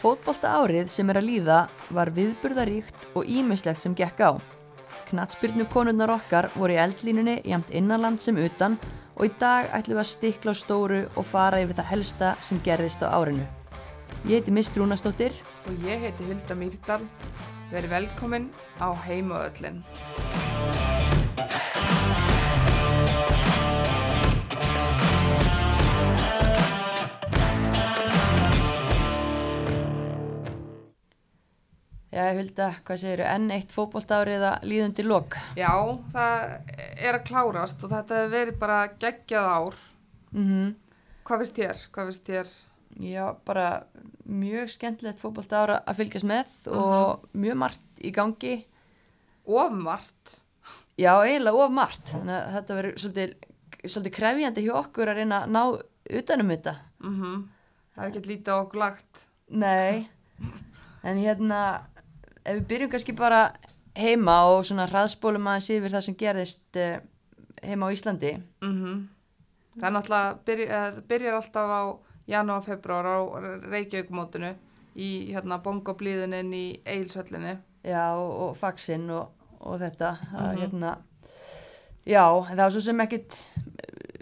Fótbolta árið sem er að líða var viðburðaríkt og ímislegt sem gekk á. Knatsbyrnu konurnar okkar voru í eldlínunni jæmt innanland sem utan og í dag ætlum við að stikla á stóru og fara yfir það helsta sem gerðist á árinu. Ég heiti Mist Rúnastóttir. Og ég heiti Hulda Mýrdal. Verið velkomin á Heimaöllin. Já, Hulda, hvað segir þú? Enn eitt fótbolta árið að líðundi lok. Já, það er að klárast og þetta hefur verið bara geggjað ár. Mm Hvað finnst þér? Hvað finnst þér? Já, bara mjög skemmtilegt fótbolta ára að fylgjast með og mjög margt í gangi. Ofmart. Já, eiginlega of margt. Þannig að þetta verður svolítið, svolítið krefjandi hjá okkur að reyna að ná utanum þetta. Mm Það er ekki lítið okkur lagt. Nei, en hérna, ef við byrjum kannski bara heima og svona hraðspólum aðeins yfir það sem gerðist eh, heima á Íslandi. Mm Það er náttúrulega, byrj, eh, byrjar alltaf á janúar, februar á Reykjavíkumótinu í hérna bongoblíðunin í Eilsöllinni. Já, og, og faxinn og, og þetta. að, Mhm. hérna, já, það var svo sem ekkit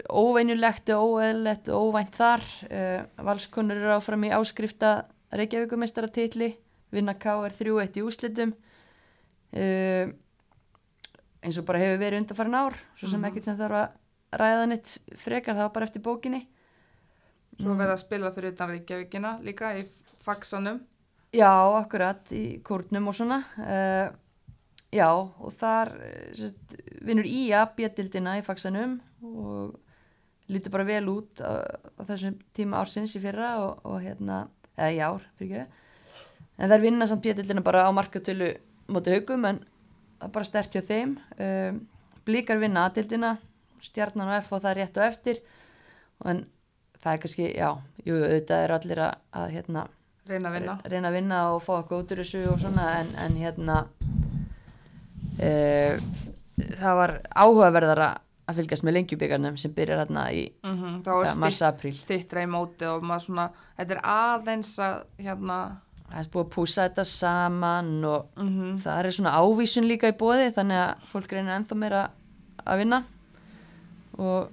óveinulegt og óeðlegt og óvænt þar. Uh, Valskonur eru áfram í áskrifta Reykjavíkumestaratitli, vinna K.R. 3-1 í úslitum. Uh, eins og bara hefur verið undanfærin ár, svo sem Mhm. ekkit sem þarf að ræða neitt frekar, það var bara eftir bókinni. Svo verið að spila fyrir utan Reykjavíkina líka í Faxanum. Já, akkurat, í kórnum og svona. Uh, já, og þar eh, sest, vinnur Ía bjöldildina í faxanum og lítur bara vel út á, á þessum tíma ársins í fyrra og, og hérna, eða í ár, fyrir ekki. En þær vinna samt bjöldildina bara á markatölu móti haugum, en það er bara stert hjá þeim. Um, blíkar vinna aðdildina, stjarnan og F og það er rétt og eftir. En það er kannski, já, jú, auðvitað er allir að, að hérna, Reyna að vinna. reyna að vinna og fá eitthvað út úr þessu og svona en, en hérna uh, það var áhugaverðara að fylgjast með lengjubíkarnum sem byrjar hérna í Mm er ja, ja, mars apríl stittra í móti og maður svona, þetta er aðeins að hérna, það er búið að púsa þetta saman og mm það er svona ávísun líka í bóði þannig að fólk reynir ennþá meira að vinna. Og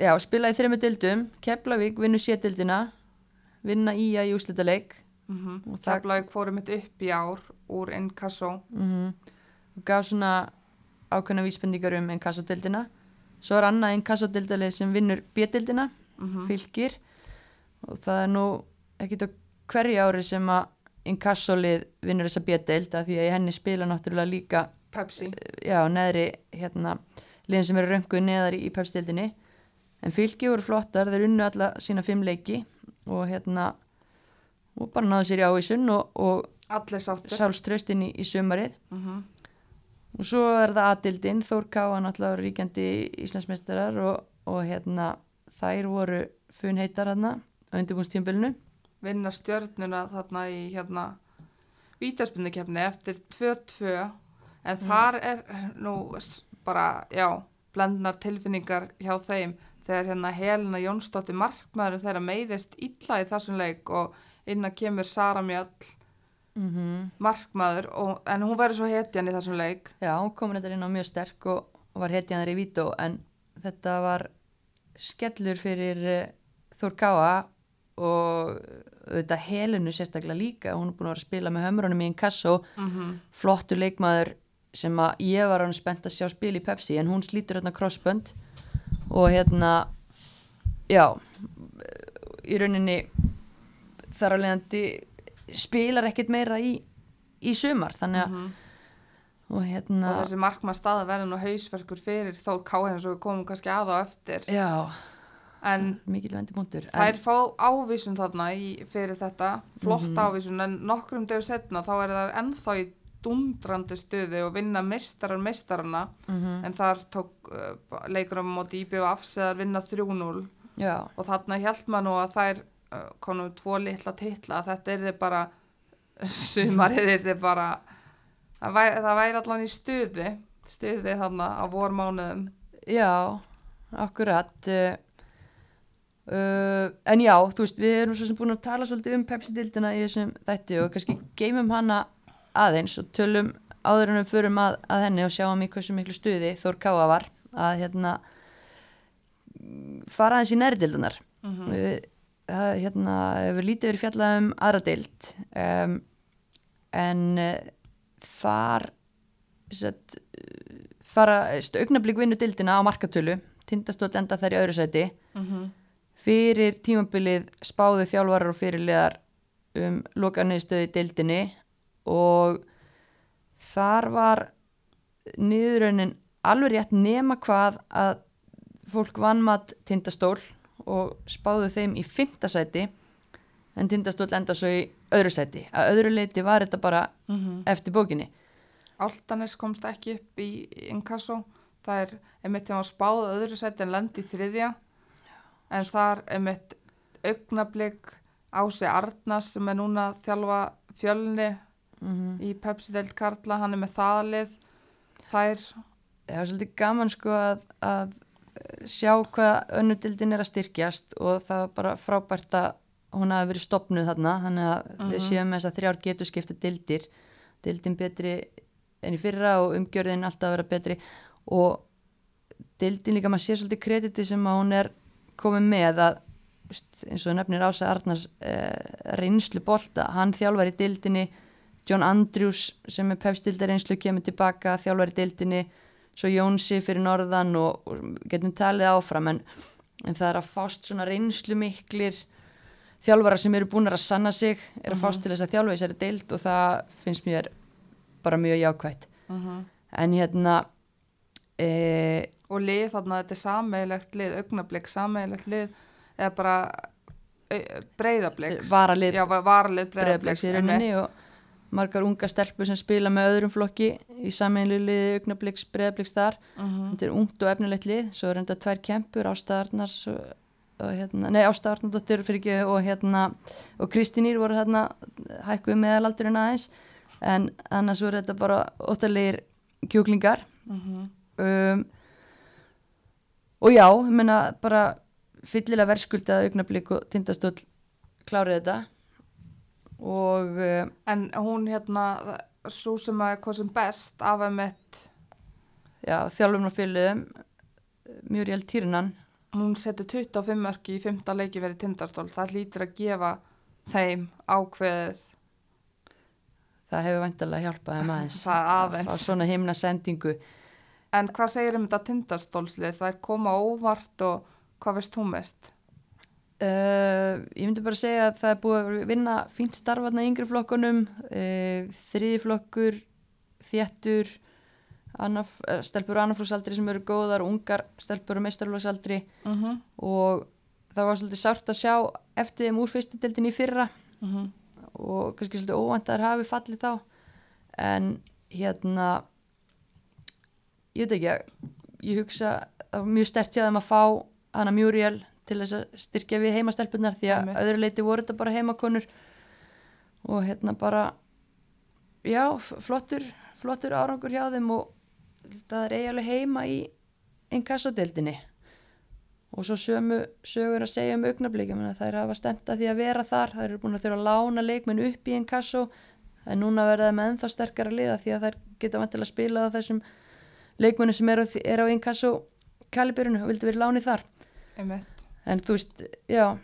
já, spila í þrejum dildum Keflavík vinnur sétildina vinna í að í úslitaleik mm það- Keflavík fórum mitt upp í ár úr Inkasso. mm og gaf svona ákveðna vísbendingar um inkassodildina svo er annað inkassodildalið sem vinnur B-dildina, Mm fylgir og það er nú ekkit á hverju ári sem að inkassolið vinnur þessa B-dild af því að henni spila náttúrulega líka Pepsi. já, neðri hérna, liðin sem eru rönguð neðar í, pepsdildinni en fylgi voru flottar, þeir unnu alla sína fimm leiki og hérna og bara náðu sér í ávísun og, og sálströstin í, í sumarið. Mm og svo er það aðdildin Þór Káa náttúrulega ríkjandi Íslandsmeistarar og, og hérna þær voru funheitar hérna á undirbúnstímbilinu Vinna stjörnuna þarna í hérna vítaspindukefni eftir 2-2 en þar er nú bara, já, blendnar tilfinningar hjá þeim. Þegar hérna Helena Jónsdóttir markmaðurinn þeirra meiðist illa í þessum leik og innan kemur Sara Mjöll mm -hmm. markmaður og, en hún verður svo hetjan í þessum leik. Já, hún komin þetta inn á mjög sterk og, og var hetjan þar í vító en þetta var skellur fyrir uh, Þór Káa og þetta helinu sérstaklega líka hún er búin að vera að spila með hömrunum í Inkasso mm -hmm. flottur leikmaður sem að ég var hann spennt að sjá spil í Pepsi en hún slítur hérna crossbönd og hérna já í rauninni þar að leiðandi spilar ekkit meira í, í sumar þannig að og hérna og þessi markmað staða verður nú hausverkur fyrir Þór Káhen eins og við komum kannski að á eftir já, en þær fá ávísun þarna í, fyrir þetta flott ávísun en nokkrum dögur setna þá er það ennþá í dundrandi stuði og vinna mistarar mistarana mm en þar tók uh, leikur á móti IBF seðar vinna 3-0 já, og þarna held maður nú að þær uh, konum tvo litla titla að þetta er þið bara sumarið er þið bara það væri, það væri allan í stuði stuði þarna á vormánuðum. Já akkurat uh, uh, en já, þú veist, við erum svo sem búin að tala svolítið um Pepsi-dildina í þessum þætti og kannski geymum hana aðeins og tölum áður en við förum að, að henni og sjáum í hversu miklu stuði Þór Káa var að hérna fara aðeins í næri dildunar Mhm. við, það hérna hefur lítið verið fjallað um aðra dild um, en uh, þar set, fara augnablík vinnu dildina á markatölu tindastótt enda þær í öðru sæti Mhm. Fyrir tímabilið spáðu þjálfarar og fyrirliðar um lokaðniðstöðu í dildinni og þar var niðurraunin alveg rétt nema hvað að fólk vannmatt tindastól og spáðu þeim í fymta sæti en tindastól enda svo í öðru sæti. Að öðru leiti var þetta bara Mhm. eftir bókinni. Áltanes komst ekki upp í inkasso. Það er einmitt þegar hann spáð öðru sæti en lendi í þriðja en þar einmitt augnablik Ási Arnars sem er núna að þjálfa fjölni mm í Pepsi-deild Karla, hann er með þaðlið þær, það er svolítið gaman sko að, að sjá hvað önnudildin er að styrkjast og það var bara frábært að hún hafi verið stopnuð þarna þannig að við Mhm. séum þess að þrjár getur skipta dildir dildin betri en í fyrra og umgjörðin alltaf að vera betri og dildin líka maður sé svolítið krediti sem að hún er komið með að eins og nefnir Ása Arnars eh, reynslu bolta, hann þjálfar í dildinni John Andrews sem er pefstildar reynslu kemur tilbaka þjálfar í dildinni svo Jónsi fyrir norðan og, og getum talið áfram en, en það er að fást svona reynslu miklir þjálfarar sem eru búin að sanna sig er að fást til þess að þjálfa í þessari deild og það finnst mér bara mjög jákvætt. Uh en hérna e, og lið þarna þetta er sameigilegt lið, augnablik sameigilegt lið eða bara breyðablik varalið já, va- varalið breyðablegs breyðablik í rauninni og margar unga stelpur sem spila með öðrum flokki í sameinlu liði augnabliks breyðabliks þar. Þetta er ungt og efnilegt lið svo er enda tvær kempur Ástaðarnars hérna, nei Ástaðarnardóttir og hérna og Kristínýr voru hérna hækkuð meðalaldurinn aðeins. En annars voru þetta bara óttalegir kjúklingar um, og já, ég meina bara fyllilega verðskuldað augnablík og tindastóll klárið þetta. Og uh, en hún hérna svo sem að hvað sem best af að mitt já, þjálfum og fylgum Muriel Týrnan hún setur 25 mörki í 5. leiki verið tindastól, það hlýtur að gefa þeim ákveðið. Það hefur vantilega hjálpað þeim aðeins Það á svona himna sendingu en hvað segir um þetta tindastólslið það er koma óvart og hvað veist þú mest? Uh, ég myndi bara segja að það er búið að vinna fínt starfarna í yngri flokkunum uh, þriði flokkur þéttur annaf, uh, stelpur á annaflóksaldri sem eru góðar ungar stelpur á meistarflóksaldri Uh -huh. og það var svolítið sárt að sjá eftir þeim úr fyrstu deildin í fyrra Uh -huh. og kannski svolítið óvænt að þær hafi fallið þá en hérna ég veit ekki ég hugsa mjög stert hjá þeim að fá hana Muriel til þess að styrkja við heimastelpunar því að öðru leiti voru þetta bara heimakonur. Og hérna bara já, flottur flottur árangur hjá þeim og það er eiginlega heima í inkassodeildinni. Og svo sömu sögur að segja um augnablíkjum það er að hafa stemt að því að vera þar. Það eru búin að þurfa að lána leikmenn upp í inkasso. En núna verða það með ennþá sterkara liða því að þær geta vantilega að spila á þessum leikmennu sem eru er á inkasso kalibyrinu og vildi verið láni þar. Einmitt. en þú veist, já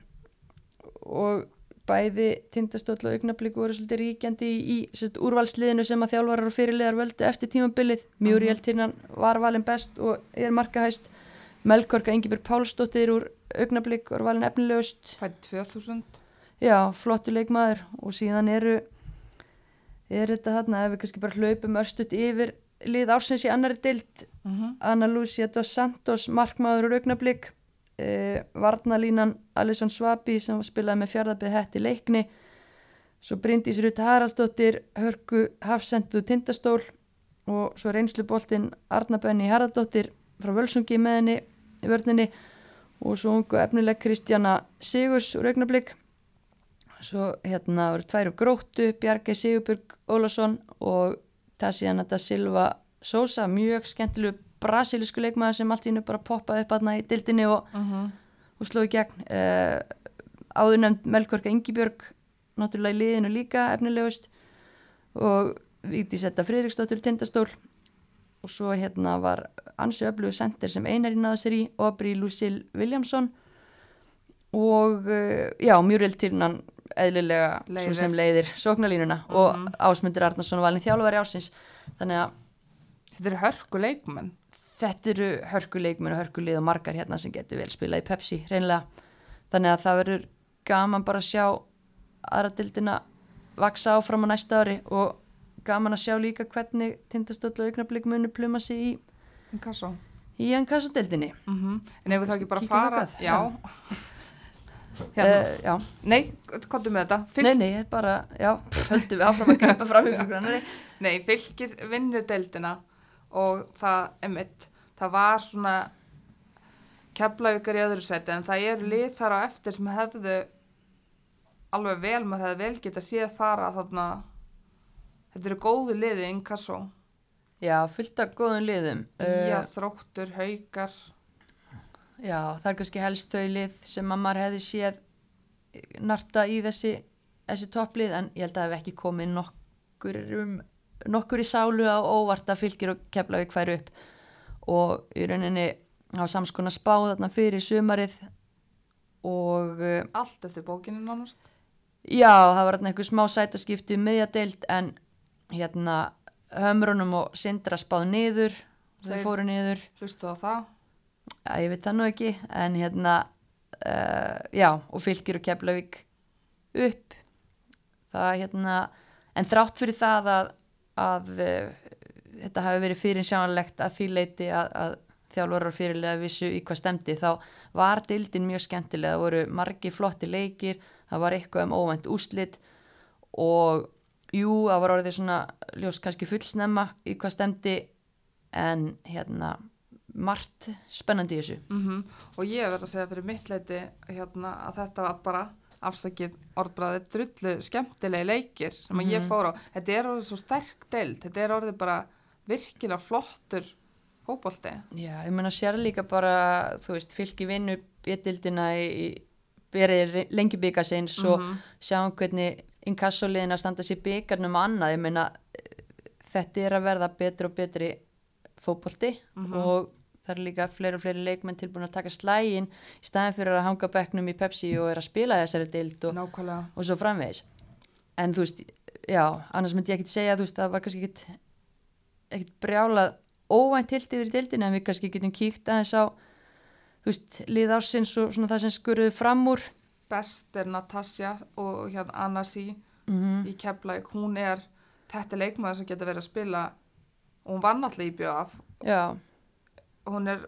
og bæði tindastóll og augnablík voru svolítið ríkjandi í, í sérst, úrvalsliðinu sem að þjálfarar og fyrirliðar völdu eftir tímabilið. Muriel Tinnan var valin best og er markahæst. Melkorka Ingibjörg Pálsdóttir úr augnablík og valin efnilegust. Fætt 2000 já, flottu leikmaður og síðan eru er þetta þarna ef við kannski bara hlaupum örstuðt yfir lið ársins í annari dild uh -huh. Anna Lucia dos Santos markmaður úr augnablík eh, Varnalínan Alisson Svabi sem spilaði með fjárðabið hætti leikni svo Bryndís Rutt Haraldsdóttir Hörku Hafsendu Tindastól og svo reynsluboltinn Arna Benni Haraldóttir frá Völsungi með henni í vörninni og svo ungu efnileg Kristjana Sigurs úr augnablík svo hérna voru tvær úr gróttu Bjargei Sigurbjörg Ólafsson og Tassiana da Silva Sosa, mjög skemmtilegu brasilisku leikmaður sem allt í hennu bara poppaði upp aðna í dildinni og, Uh -huh. og og sló í gegn. Uh, áður nefnd Melkorka Ingibjörg náttúrulega í liðinu líka efnilegust. Og Víti Setta Friðriksdóttur í tindastól. Og svo hérna var ansi öflugu sendir sem einari náða sér í Aubrey Lucille Williamson. Og uh, já, Muriel Tyrnan eðlilega Leiðir. svo sem leiðir sóknalínuna og Mhm. Ásmundur Arnarsson og valin þjálfari ásins þannig að Þetta eru hörku leikmenn. þetta eru hörkuleikminn og hörkulið og margar hérna sem getur vel spilað í Pepsi reynlega þannig að það verður gaman bara að sjá aðra dildina vaksa áfram á næsta ári og gaman að sjá líka hvernig tindastöld og augnablík munu pluma sig í, Inkasso. í enn kassodildinni Mm En ef við þá ekki bara Kíkjum fara... Já. uh, Hérna. já, Nei, hvað með þetta? Fylk... nei, nei, bara já, höldum við áfram að greipa fram í fyrgrannari Nei, fylkið vinnur deildina og það, emitt, það var svona keflavíkar í öðru seti en það eru lið þar á eftir sem hefðu alveg vel, maður hefði vel geta séð fara þarna. Þetta eru góðu liði inkasso. Já, fullt af góðum liðum. Ía, uh, þróttur, haukar já, það er kannski helst þau lið sem að maður hefði séð narta í þessi, þessi topplið en ég held að það hef ekki komið nokkur, um, nokkur í sálu á óvart að fylgir og Keflavík færi upp. Og í rauninni hafa samskona spáð þarna fyrir sumarið og uh, allt eftir bókinu nánast. Já, það var einhver smá sætaskipti um miðjadeild en hérna hömrunum og sindra spáð niður þau Þeir- fóru niður. hlustu á það Já, ég veit það nú ekki, en hérna, uh, já, og fylgir og Keflavík upp. Það, hérna, en þrátt fyrir það að, að uh, þetta hafi verið fyrir sjánlegt að því leiti að, að þjálfarar fyrirlega vissu í hvað stemdi, þá var dildin mjög skemmtilega, það voru margi flotti leikir, það var eitthvað um óvænt úslit og jú, það var orðið svona ljós kannski fullsnemma í hvað stemdi, en hérna, margt spennandi í þessu. Mm og ég verð að segja fyrir mitt leiti hérna, að þetta var bara afsakið orðbræði drullu skemmtilegi leikir sem að ég fór á. Þetta er orðið svo sterk deild. Þetta er orðið bara virkilega flottur fótbolti. Já, ég meina sér líka bara þú veist, fylki vinnu bétildina í, í berið lengi byggasins og Mhm. sjáum hvernig inkassoliðin að standa sér byggarnum annað, ég meina þetta er að verða betri og betri fótbolti Mhm. og það er líka fleiri og fleiri leikmenn tilbúin að taka slægin í staðin fyrir að hanga á bekknum í Pepsi og er að spila þessari deild og, og svo framvegis. En þú veist, já, annars myndi ég ekkit segja þú veist, það var kannski ekkit ekkit brjálað óvænt hilt yfir í deildina en við kannski getum kíkt aðeins á þú veist, lið ásins og svona það sem skuruðu fram úr. Best er Natasja og hérna Anasi mm í Keflæk, hún er þetta leikmaður sem getur verið að spila og hún var náttúrulega í bjöf já, hún er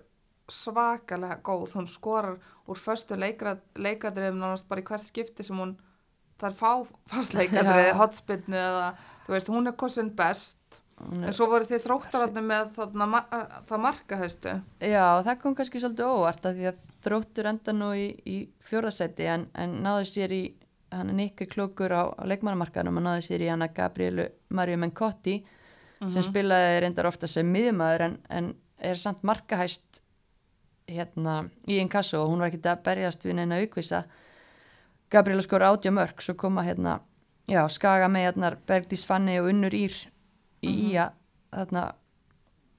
svakalega góð, hún skorar úr förstu leikadriðum nánast bara í hvert skipti sem hún það fá fast leikadriði, Já. hotspinnu eða, þú veist, hún er kosin best. En svo voru þið þróttararnir með þarna, ma- það markahaustu já, það kom kannski svolítið óvart að því að þróttur enda nú í, í fjórðasæti en, en náðu sér í hann er nikki klókur á, á leikmannamarkaðnum og náðu sér í hana Gabrielu Mario Mencotti sem spilaði reyndar ofta sem miðjumæður en, en er samt markahæst hérna í Inkasso og hún var ekkert að berjast við neina aukvisa. Gabriela skor átja mörg svo koma hérna, já, skaga með hérna Bergdís Fanni og Unnur Ír í Mhm. Ía þarna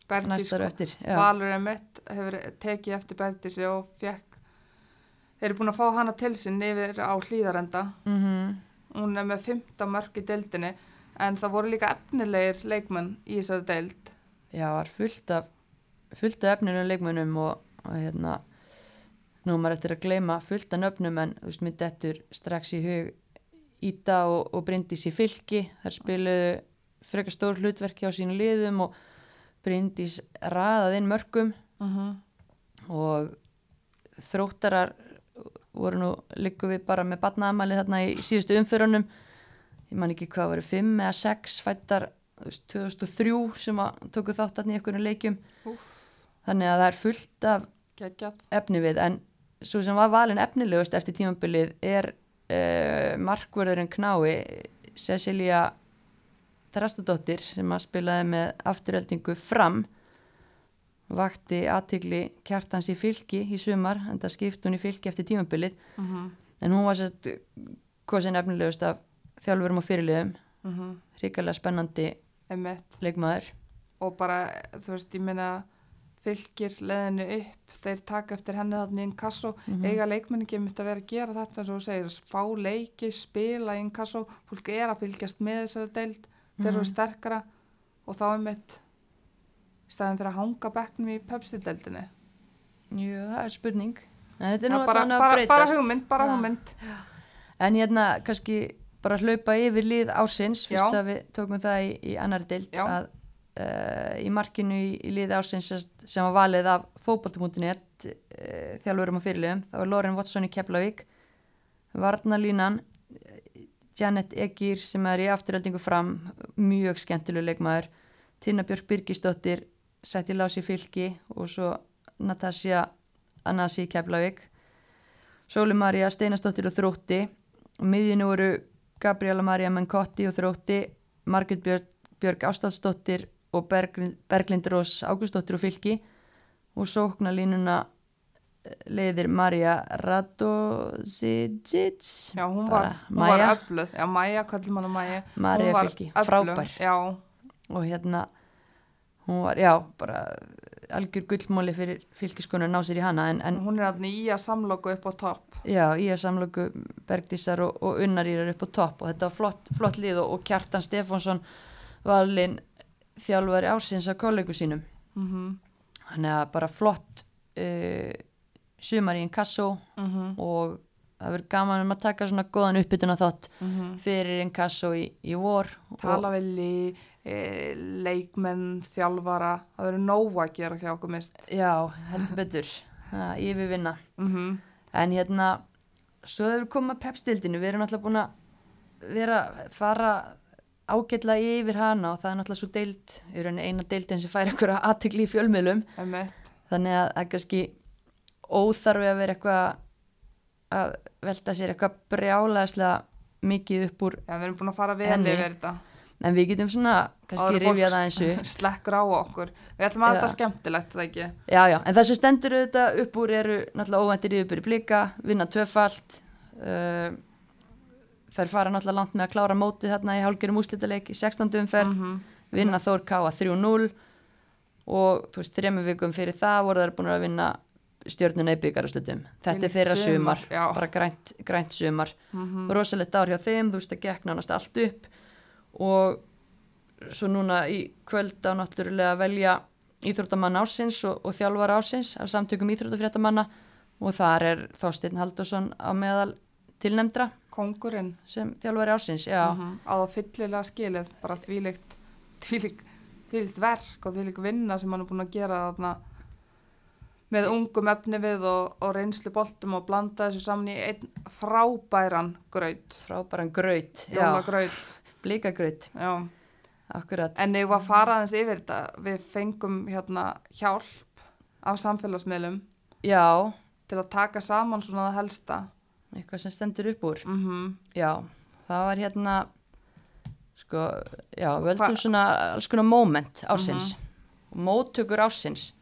Bergdís, sko. Valur Emmett hefur tekið eftir Bergdísi og fekk þeir eru búin að fá hana til sinn yfir á hlýðarenda mm hún er með 15 mörg í deildinni en það voru líka efnilegir leikmenn í þessari deild. Já, var fullt af fullt af efninu leikmunum og, og hérna nú maður eftir að gleyma fullt af nöfnum en þú veist, mitt eftir strax í hug Íta og, og Bryndís í fylki þær spiluðu frekar stór hlutverki á sínu liðum og Bryndís raðað inn mörgum uh -huh. og þróttarar voru nú líku við bara með batnaðamæli þarna í síðustu umfyrunum ég man ekki hvað voru, fimm eða sex fættar þú veist, 2003 sem að tóku þátt þarna í einhvern leikjum Úff. Þannig að það er fullt af geggjað. efni við en svo sem var valin efnilegust eftir tímabilið er uh, markvörðurinn knái Cecilia Trastadóttir sem að spilaði með afturheldingu fram. Vakti aðtigli kjartans í fylki í sumar en það skipt hún í fylki eftir tímabilið. Mhm, en hún var sett kosin efnilegust af þjálfurum og fyrirliðum. Mhm, hrikalega spennandi einmitt. leikmaður. Og bara, þú veist, ég meina fylgir leðinu upp þeir taka eftir henni þarna í inkasso Mhm. eiga leikmenni ekki mitt að vera að gera þetta eins og þú segir, fá leiki, spila í inkasso, fólk er að fylgjast með þessari deild, þeir eru Mhm. sterkara og þá er mitt staðin fyrir að hanga bekknum í pepsi-deildinni Jú, það er spurning en þetta er nú Já, bara, að bara, bara breytast hugmynd, bara Já. hugmynd en hérna kannski bara hlaupa yfir lið ásins fyrst Já. að við tókum það í, í annari deild Já. að uh, í markinu í, í lið ásins sem, var valið af fótbolti.net uh, þjálfurum og fyrirliðum. Það var Loren Watson í Keflavík Varnalínan eh, Janet Egir sem er í afturöldingu fram mjög skemmtilegu leikmaður. Tina Björk Birgisdóttir sett í lási fylki og svo Natasja Anasi í Keflavík. Sóli Marja Steinastóttir og Þrótti. Miðjunu voru Gabriela Maria Menkotti og Þrótti. Margrit Björk, Björk Ástadsdóttir og Berglind, Rós Ágústóttir og fylki og sókna línuna leiðir Marja Radosidzic Já, hún var, hún var öfluð. Já, Maja, kallum hann að Maja var Fylki, öflug, frábær. Já, og hérna hún var, já, bara algjör gullmóli fyrir fylkiskonu að ná sér í hana en, en hún er hann í að samloku upp á topp. Já, í að samlöku Bergdísar og, og Unnarýrar upp á topp. Og þetta var flott, flott lið og, og Kjartan Stefánsson valinn þjálfari ásins af kollegu sínum. Mm þannig að bara flott uh, sumar í en kassó -hmm. og það verður gaman um að taka svona góðan uppbytuna þátt Mhm. fyrir en kassó í, í vor tala við lí, e, leikmenn, þjálfara. Það verður nóg að gera hjá okkur mist já, heldur betur. Það, yfirvinna. Mm -hmm. en hérna svo hefur komað pepstildinu, við erum alltaf búin að vera fara ágætlega yfir hana og það er náttúrulega svo deild, í rauninni eina deildin sem fær eitthvað aðtikli í fjölmiðlum. Þannig að það er kannski óþarfi að vera eitthvað að velta sér eitthvað brjálæðislega mikið upp úr já, við erum búin að fara vel yfir þetta. En við getum svona kannski rifjað það eins upp. slekkur á okkur. Við ætlum að þetta skemmtilegt það ekki? Já, já, en það sem stendur auðvitað upp úr eru náttúrulega óvæntir yfirbyrði blika, vinna tvöfalt, uh, þær fara náttúrulega langt með að klára mótið þarna í hálgjörum úslítaleik í 16. umferð, Mhm. vinna Þór Káa 3-0 og þú veist, þremmu vikum fyrir það voru þær búin að vinna stjörnuna í byggarúslutum. Þetta er þeirra sumar, sumar, bara grænt, grænt sumar. Mhm. Rosalegt ár hjá þeim, þú veist, það gekk nánast allt upp og svo núna í kvöld á náttúrulega að velja íþróttamann ásins og, og þjálfar ásins af samtökum íþróttafréttamanna og þar er Þorsteinn Haldursson á meðal tilnemdra kongurinn sem þjálfari ásins, já, Mhm. á það fyllilega skilið bara þvílíkt, þvílíkt verk og þvílíkt vinna sem hann er búin að gera þarna með ungum efni við og, og reynslu boltum og blanda þessu saman í einn frábæran graut. Frábæran graut, já, jólagraut. Blíkagraut, já. akkurat. en ef við að fara aðeins yfir þetta? Við fengum hérna hjálp af samfélagsmiðlum. Já, til að taka saman svona það helsta eitthvað sem stendur upp úr, mm já, það var hérna, sko, já, völdum Hva- svona alls konar moment ásins, móttökur ásins,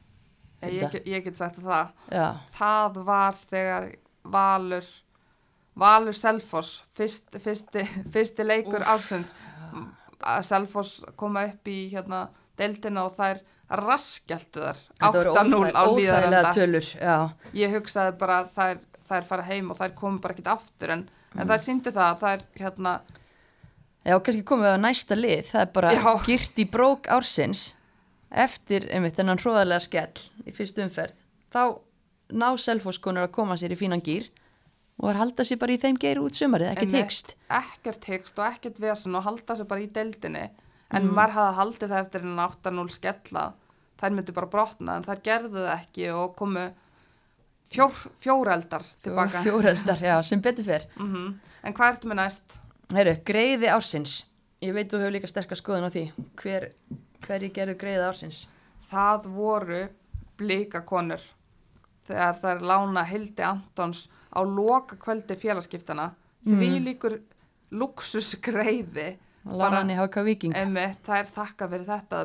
ég, ég, ég get sagt það. Já, það var þegar Valur Valur Selfoss fyrst, fyrsti, fyrsti leikur ársins að Selfoss koma upp í hérna deildina og þar þetta voru 8-0 á líðarenda ég hugsaði bara að þær, þær fara heim og þær komu bara ekkit aftur en, en þær síndi það að þær hérna já, kannski komum við á næsta lið, það er bara Já. girt í brók ársins eftir, einmitt, þennan hróðarlega skell í fyrstu umferð, þá ná selfoskonur að koma sér í fínan gýr og er halda sér bara í þeim geir út sumarið, ekki Einmitt. tekst. ekkert hyggst og ekkert vesen og halda sér bara í deildinni en Mm. maður hafði haldið það eftir en 8-0 skella þær myndu bara brotna en þær gerðu það ekki og komu fjór, fjóreldar tilbaka Fjóreldar, já, sem betur fyrr. mm en hvað ertu með næst? Heyru, greiði ársins. Ég veit þú hefur líka sterkar skoðun á því. Hver, hverji gerðu greiði ársins? það voru blíkakonur þegar þær lána Hildi Antons á loka kvöldi félagskiptana Mm. því líkur luxusgreiði Lánan í HK Viking. Það er þakka fyrir þetta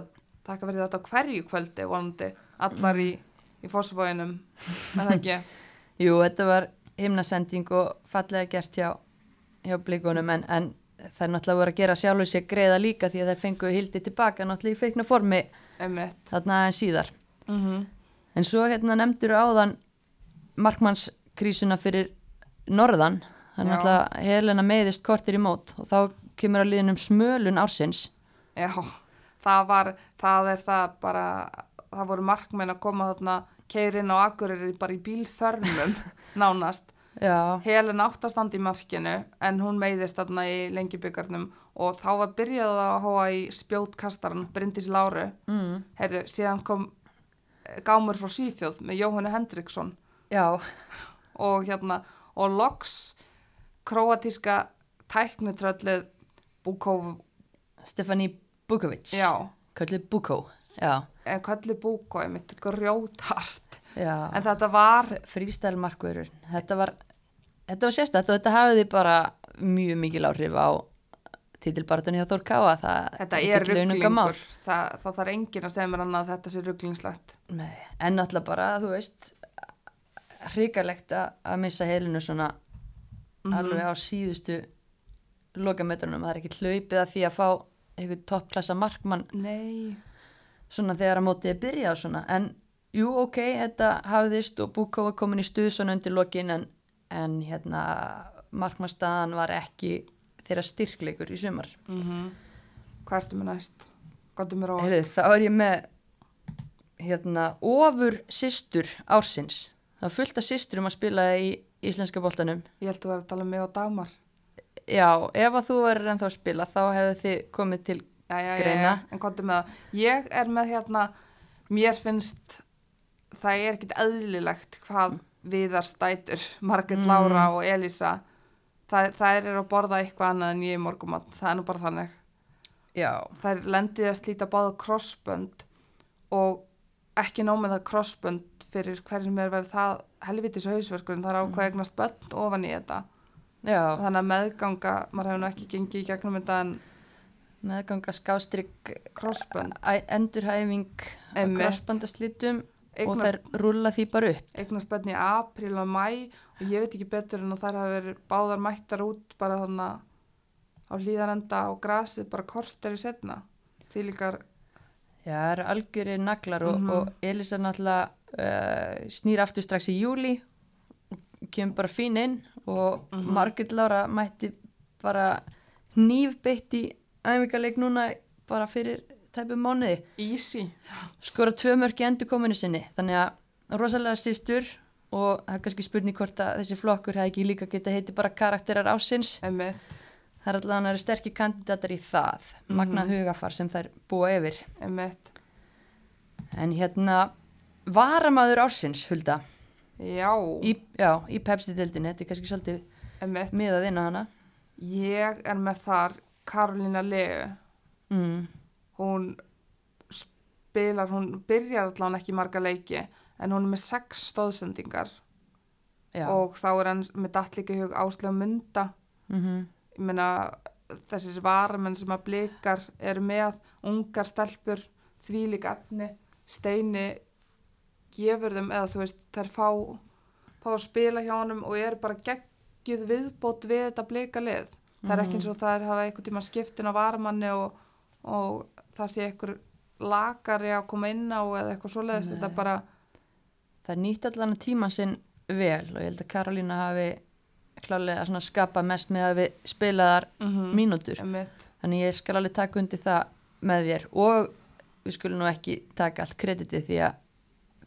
þakka fyrir þetta hverju kvöldi vonandi allar í, í fósfóinum en það ekki? Jú, þetta var himnasending og fallega gert hjá, hjá blikunum en, en það er náttúrulega voru að gera sjálfur sér greiða líka því að þær fengu hildi tilbaka náttúrulega í feikna formi einmitt. þarna en síðar. mm En svo hérna nefndur áðan markmannskrísuna fyrir norðan, þannig að Helena meiðist kortir í mót og þá kemur að liðnum smölun ársins. Já, það var, það er það bara, það voru markmenn að koma þarna keirin á Akureyri bara í bílförmum nánast. Já, Helen áttast í markinu en hún meiðist þarna í lengjubikarnum. Og þá var byrjað að hóa í spjótkastaran Bryndís Láru. mm, Heyrðu, síðan kom eh, gámur frá Svíþjóð með Jóhannu Hendriksson. Já, og hérna, og loks króatíska tæknitröllið Bukov, Stefani Bukovic. Kallið Bukó, já, en kalli Bukov, ég mitt grjótart. já. En þetta var, frístælmarkverður þetta var, þetta var sérstætt og þetta hafiði bara mjög mikil áhrif á titilbartunni hjá Þór Káa það þetta er rugglingur, það, það þarf enginn að segja mér annað að þetta sé rugglingslegt. En náttúrulega bara, þú veist hrikalegt að missa heilinu svona Mhm. alveg á síðustu lokametrunum, það er ekki hlaupið að því að fá einhvern toppklassa markmann Nei. Svona þegar að mótið er byrjað svona, en jú, ok, þetta hafiðist og Búkó var komin í stuð svona undir lokin en, en hérna markmannstaðan var ekki þeirra styrkleikur í sumar. Mm Hvað ertu með næst? Gáttu mér á Heyrðu, þá er ég með hérna ofur systur ársins. Það fullt af systurum að spila í íslenska boltanum. Ég held að þú verður að tala um mig og Dagmar. já, ef að þú verður ennþá að spila þá hefðu þið komið til Já, já, Greina. en gáttu með það. Ég er með hérna, mér finnst, það er ekkit eðlilegt hvað viðar stætur, Margrét Mm. Lára og Elísa, það, það er að borða eitthvað annað en ég í morgumat, það er nú bara þannig. já, Það er lendið að slíta báða krossbönd og ekki nóg með það krossbönd fyrir hverjum er verið það helvitis hausverkurinn, það er ákveð eignast börn ofan í þetta. já Þannig að meðganga, maður hefur nú ekki gengið í gegnum þetta en meðganga skástrygg endurhæfing Einmitt. krossbandaslitum og þær rúlla því bara upp eignast börn í apríl og mæ og ég veit ekki betur en að þær hafa verið báðar mættar út bara þannig á hlýðarenda og grasið bara korter í setna því líkar, já, það eru algjörir naglar og, Mhm. og Elisa náttúrulega uh, snýr aftur strax í júli kemur bara fín inn og Mhm. Margrét Lára mætti bara nýfbeitt í æfingarleik núna bara fyrir tæpum mánuði. Easy. Skora tvö mörk í endurkominu sinni þannig að rosalega sýstur og það er kannski spurning hvort að þessi flokkur hefði ekki líka geta heiti bara karakterar ásins emitt, það er allavega að eru sterkir kandidatar í það magnað Mhm. hugafar sem þær búa yfir. Emitt en hérna varamaður ásins Hulda. Já, í, í Pepsi-dildinni, þetta er kannski svolítið emitt miðað inn á hana. Ég er með þar Karolína Leu mm. hún spilar, hún byrjar allan ekki marga leiki en hún er með sex stóðsendingar já, og þá er hann með datlíki hug áslega mynda mm ég meina þessi varamenn sem að blikar eru með ungar stelpur þvílík efni. Steini gefur þeim eða þú veist þær fá, fá að spila hjá honum og eru bara geggjuð viðbót við þetta blika lið það er ekki eins og þær hafa einhvern tíma skiptin á varamanni og, og það sé einhver lagari að koma inn á eða eitthvað svoleiðis. Nei. þetta er bara það er nýtt allan að tíma sinn vel og ég held að Karolína hafi klálega svona skapa mest með að við spilaðar mm mínútur. Einmitt, þannig ég skal alveg taka undir það með þér. Og við skulum nú ekki taka allt krediti því að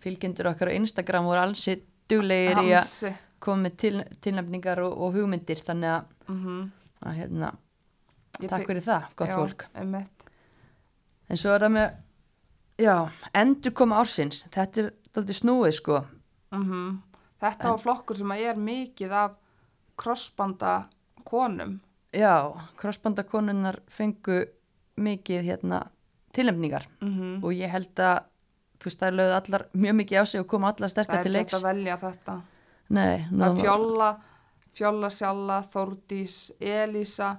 fylgjendur okkar á Instagram voru alls duglegir í að Hansi. koma með til, tilnefningar og, og hugmyndir. Þannig að, Mhm. Að hérna, Ég takk fyrir það, gott Já, fólk. einmitt. en svo er það með já, endur koma ársins. Þetta er þáttið snúið sko. Mm Þetta En- var flokkur sem að er mikið af krossbanda konum. já, krossbandakonunnar fengu mikið hérna tilnefningar. Mm og ég held að þú veist það lögðu allar mjög mikið á sig og koma allar Það sterkar er til ekki leiks. hægt að velja þetta. Nei, Það nú, er Fjólla, Sjalla, Þórdís, Elísa,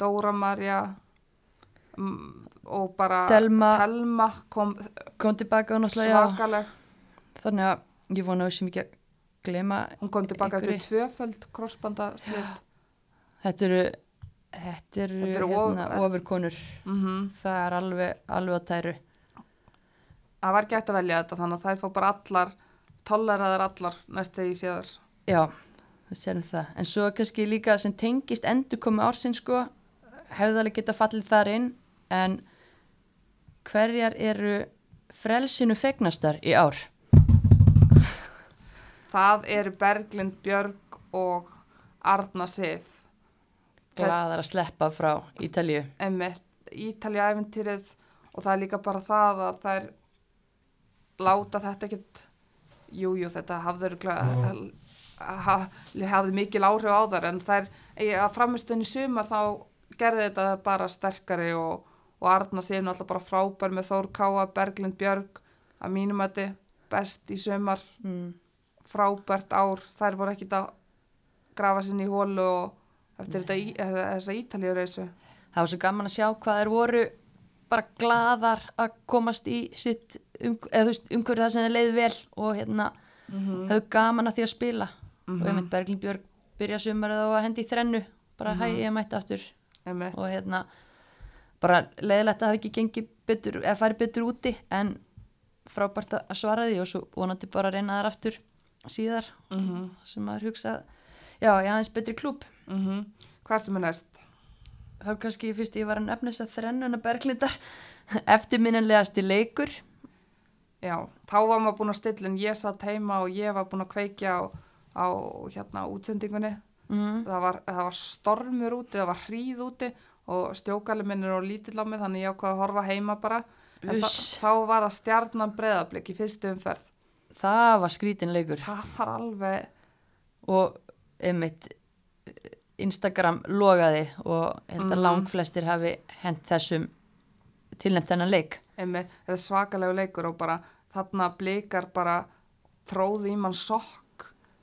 Dóra Marja, mm, og bara Telma. Telma kom kom tilbaka og svakaleg. Þannig að ég vona að við sem ekki að glema hún kom tilbaka til tvöföld krossbandaslit. Þetta eru þetta eru Þetta eru hérna, of- ofurkonur. Mm það er alveg, alveg á tæru. Það var gætt að velja þetta þannig að þær fá bara allar tolleraðar allar næst þegar ég sé þar já, það sérum það. En svo kannski líka sem tengist endur komi ársinn sko hefði alveg geta fallið þar inn en hverjar eru frelsinu fegnastar í ár? Það eru Berglind Björg og Arna Sif. Glaðar að sleppa frá Ítalja æfintýrið og það er líka bara það að þær láta þetta ekkit jújú þetta hafði örugglega- ha- hafði mikil áhrif á þar en þær að framistunni sumar þá gerði þetta bara sterkari og, og Arna séu náttúrulega bara frábær með Þór Káa, Berglind Björg að mínum að best í sumar. Mm. frábært ár, þær voru ekkit að grafa sinni í hólu og eftir þetta í, þessa Ítalíu reysu það var svo gaman að sjá hvað þær voru bara glaðar að komast í sitt um, umhverju það sem þeir leið vel og hérna mm höfðu gaman að því að spila Mhm. og ég mynd Berglind Björg byrja sumarið á að hendi í þrennu bara hæ, ég mætti aftur einmitt og hérna bara leiðilegt að hafa ekki gengið betur eða farið betur úti en frábært að svara því og svo vonandi bara reyna þar aftur síðar mm sem maður hugsa já, ég aðeins betri klúb -hmm. Hvað ertu með næst? þá kannski fyrst ég var að nefna þess að þrennuna Berglindar eftirminnilegasti leikur Já, þá var maður búin að stilla en ég satt heima og ég var búin að kveikja á, á hérna útsendingunni. Mm. það var, það var stormur úti, það var hríð úti og stjókali minn er á lítill á mig þannig ég ákvað að horfa heima bara. En þa þá var það stjarnan breðablик í fyrstu umferð. Það var skrítin leikur. Það var alveg og einmitt Instagram logaði og ég held að Mhm. langflestir hafi hent þessum tilnæmt þennan leik. Einmitt, þetta er svakalegu leikur og bara þarna blikar bara tróði í mann sokk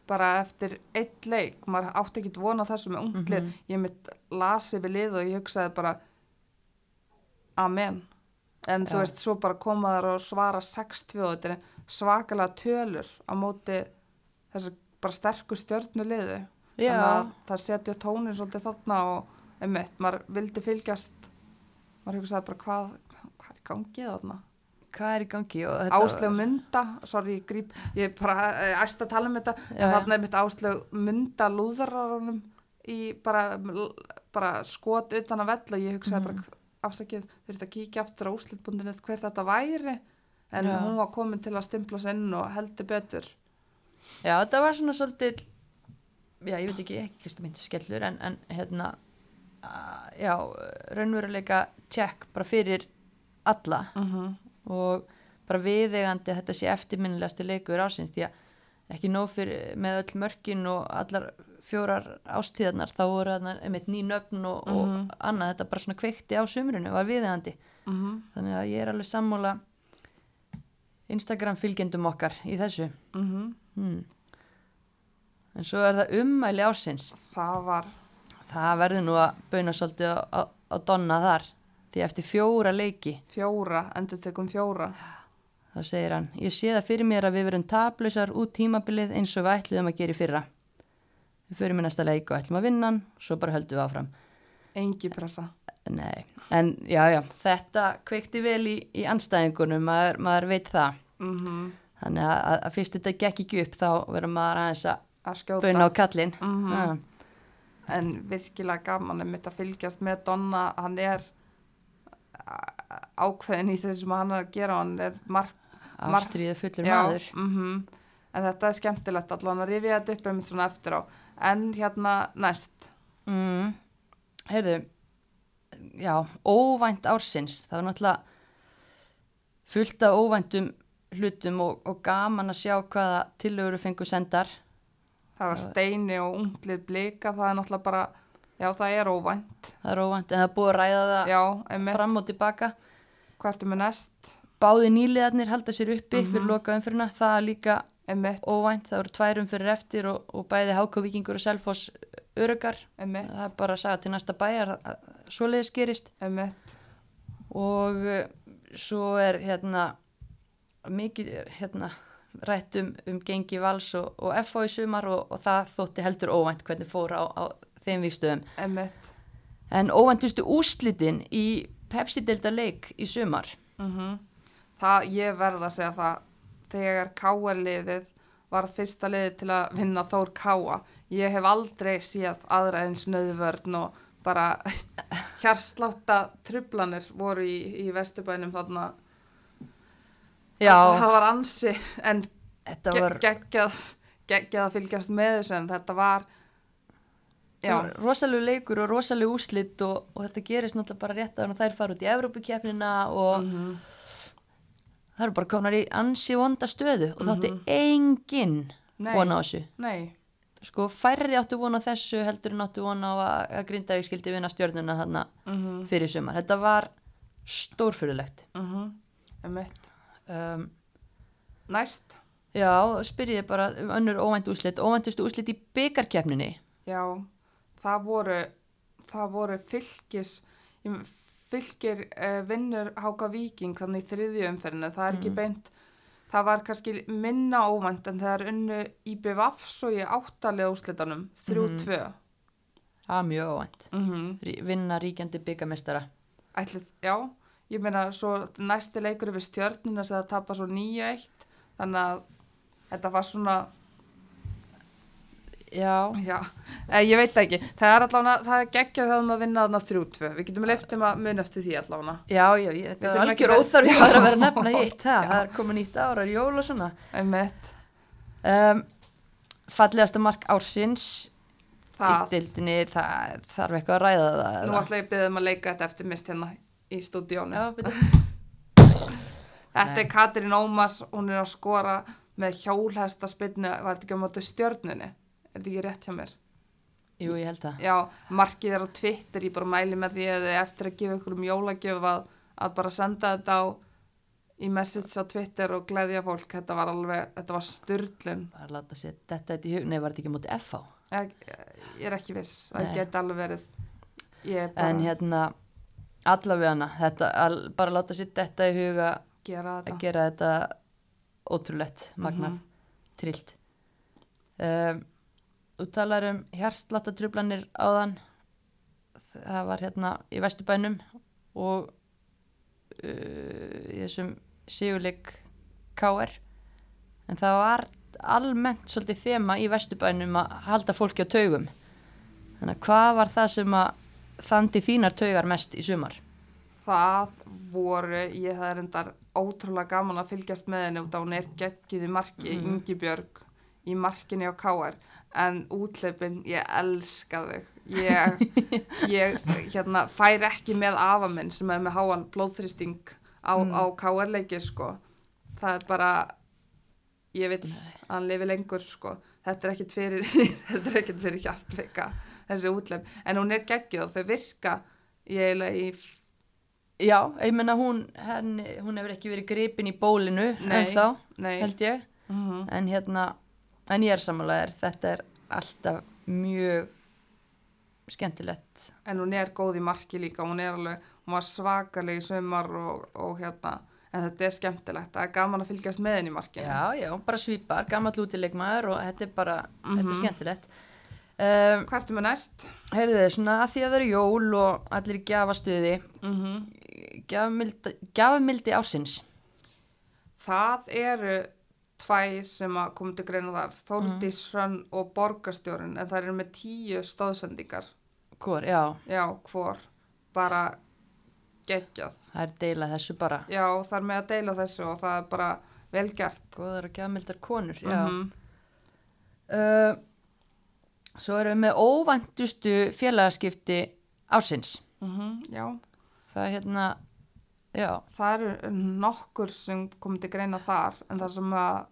bara eftir eitt leik maður átti ekki vona þessu með unglið Mhm. ég mitt lasi við lið og ég hugsaði bara amen en þú Já. veist, svo bara koma þar og svara 6-2 og þetta er svakalega tölur á móti þessu bara sterku stjörnu liðu Já. þannig að það setja tónin svolítið þarna og einmitt, maður vildi fylgjast maður hugsaði bara hvað hvað er í gangi þarna hvað er í gangi? Áslög Munda, sorry, ég gríp ég er bara eh, æst að tala um þetta. Já, þarna er mitt Áslög Munda lúðrarunum í bara, bara skot utan að vella. Og ég hugsaði Mhm. bara afsakið, þurfti að kíkja aftur á úslitbundinni hver þetta væri. En Já. hún var komin til að stimpla sér inn og heldur betur. Já, þetta var svona svolítið já, ég veit ekki, ekki myndi skellur en, en hérna já, raunveruleika tjekk bara fyrir alla. Mm -hmm. Og bara viðegandi að þetta sé eftirminnilegasti leikur ásins því að ekki nóg fyrir með öll mörkin og allar fjórar ástíðarnar þá voru þarna einmitt ný nöfn og, Mhm. og annað þetta bara svona kveikti á sumrunu var viðegandi Mm þannig að ég er alveg sammála Instagram fylgjendum okkar í þessu -hmm. hmm. en svo er það ummæli ásins það var það verður nú að bauna svolítið á donna þar því eftir fjóra leiki fjóra, endur tekum fjóra þá segir hann, ég sé það fyrir mér að við verum tablausar út tímabilið eins og við ætluðum að gera í fyrra við förum í næsta leik og ætlum að vinna svo bara höldum við áfram engi pressa Nei, en já, já, þetta kveikti vel í, í anstæðingunum, maður, maður veit það. mm Þannig að, að, að fyrst þetta gekk ekki upp þá verður maður aðeins að að skjóta bauna á kallinn. Mhm. Já. en virkilega gaman er mitt að fylgjast með Donna hann er ákveðin í þessu sem hann er að gera hann er Mark- Ástríðu fullur maður. mhm. en þetta er skemmtilegt allan að rifja þetta upp einmitt svona eftir á en hérna næst Mm. Heyrðu, já, óvænt ársins, það var náttúrulega fullt af óvæntum hlutum og, og gaman að sjá hvaða tillögur fengu sendar. það var steini og unglið blika það er náttúrulega bara já það er óvænt Það er óvænt, en það er búið að ræða það já, fram og tilbaka. hvað ertu með næst Báði nýliðarnir halda sér uppi Mhm. fyrir loka umfyrirna, það er líka einmitt, óvænt, það voru tværum fyrir eftir og, og bæði Háka Víkingur og Selfoss örugar. einmitt, Það er bara að sagja til næsta bæjar að, að svoleiðis gerist. einmitt og uh, svo er hérna mikið hérna rætt um, um gengi vals og, og FH í sumar og, og það þótti heldur óvænt hvernig fór á, á þeim vikstöðum en óvæntustu úslitin í Pepsi-delta leik í sumar? Mm Það, ég verð að segja það, þegar Káa-liðið varð fyrsta liðið til að vinna Þór Káa, ég hef aldrei séð aðra eins nöðvörn og bara hjarslátta trublanir voru í, í vesturbænum þarna. Já, Það var ansi, en var, geggjað, geggjað að fylgjast með þessu, en þetta var, rosalegu leikur og rosalegu úslit og, og þetta gerist náttúrulega bara rétt að þær fara út í Evrópukefnina og mhm, það eru bara komnar í ansi vonda stöðu og þátti enginn Nei. vona á þessu. Nei, sko færri áttu vona á þessu heldur en áttu vona á að, að Grindavík skildi vinna stjörnuna þarna mhm, fyrir sumar. Þetta var stórfyrirlegt mhm, um, Næst, já, spyrjið bara um önnur óvænt úslit óvæntustu úslit í byggarkefninni Já, það voru, það voru fylgis, ég- fylgir uh, vinnur Háka Víking þannig í þriðju umferðinu, það er ekki beint, það var kannski minna óvænt en það er unnu IBVF svo í áttalega úslitanum, 3-2. það var mjög óvænt. Mm -hmm. Vinna ríkjandi byggamestara Ætlið, já, ég meina svo næsti leikur við stjörnina sem það tapa svo 9-1, þannig að þetta var svona, já, já, eh, ég veit það ekki, það er allavega, það er geggjað þegar maður vinna þarna 3-2, við getum leiftum að mun eftir því allavega. já, já, ég, var þurfum ekki algjör að- vera nefna hitt það, það er komið nýtt ára, jól og svona. Einmitt. um, fallegasta mark ársins í Það, dildinni, það þarf eitthvað að ræða það nú ætla ég að byrja um að leika þetta eftir mist hérna í stúdíónu. já, byrju. Þetta er Katrín Ómas, hún er að skora með hjólhesta spynnu, var þetta ekki á mótu stjörnunni? Er þetta ekki rétt hjá mér? jú, ég held það Já, markið er á Twitter, ég bara mæli með því að eftir að gefa ykkur um jólagjöf að, að bara senda þetta á í message á Twitter og gleðja fólk, þetta var alveg, þetta var styrlun. bara að láta sér þetta þetta í hug, nei, var þetta ekki móti FH Ég, ég er ekki viss, það geti alveg verið. Er bara en hérna, allavega hana þetta, al, bara að láta sér þetta í huga gera að þetta. gera þetta ótrúlegt, magnað, Mhm. trillt um, þú talar um hjartslattatrublanir áðan það var hérna í Vesturbænum og uh, í þessum sigurleik KR en það var almennt svolítið þema í Vesturbænum að halda fólki á taugum þannig að hvað var það sem að þandi þínar taugar mest í sumar? Það voru, ég það er endar ótrúlega gaman að fylgjast með henni út á hún er geggið í marki, mm. Mhm. Ingibjörg í markinni á KR en útleipin, ég elska þau ég, ég hérna, fær ekki með afa minn sem er með háan blóðþrýsting á, Mm. á KR leikir sko það er bara ég vil að hann lifi lengur sko þetta er ekkit fyrir þetta er ekkit fyrir hjartveika þessi útleip, en hún er geggið og þau virka ég eiginlega í Já, ég menna hún, henni, hún hefur ekki verið gripin í bólinu Nei. en þá, Nei. held ég Mhm. en hérna, en ég er samanlegaðir þetta er alltaf mjög skemmtilegt en hún er góð í marki líka hún er alveg, hún var svakaleg í sumar og, og hérna, en þetta er skemmtilegt það er gaman að fylgjast með henni í markinu Já, já, bara svipar, gammal útilegmaður og þetta er bara, þetta er Mhm. skemmtilegt um, hvað ertu með næst? Heyrðu þið, svona að því að það eru jól og allir í gjafastuði Mm -hmm. gjafmildi ásins það eru tvær sem að koma til greina þar Þórdís Hrönn og Borgarstjórin en það eru með tíu stóðsendingar Hvor, já, já, hvor. Bara geggjað. Það er deila þessu bara. Já, það er með að deila þessu og það er bara vel gert. Góðar og gjafmildar konur, já. Mhm. uh, Svo erum við með óvæntustu félagaskipti ásins. Mhm, já. Það er hérna, já, Það eru nokkur sem komið til greina þar en það sem að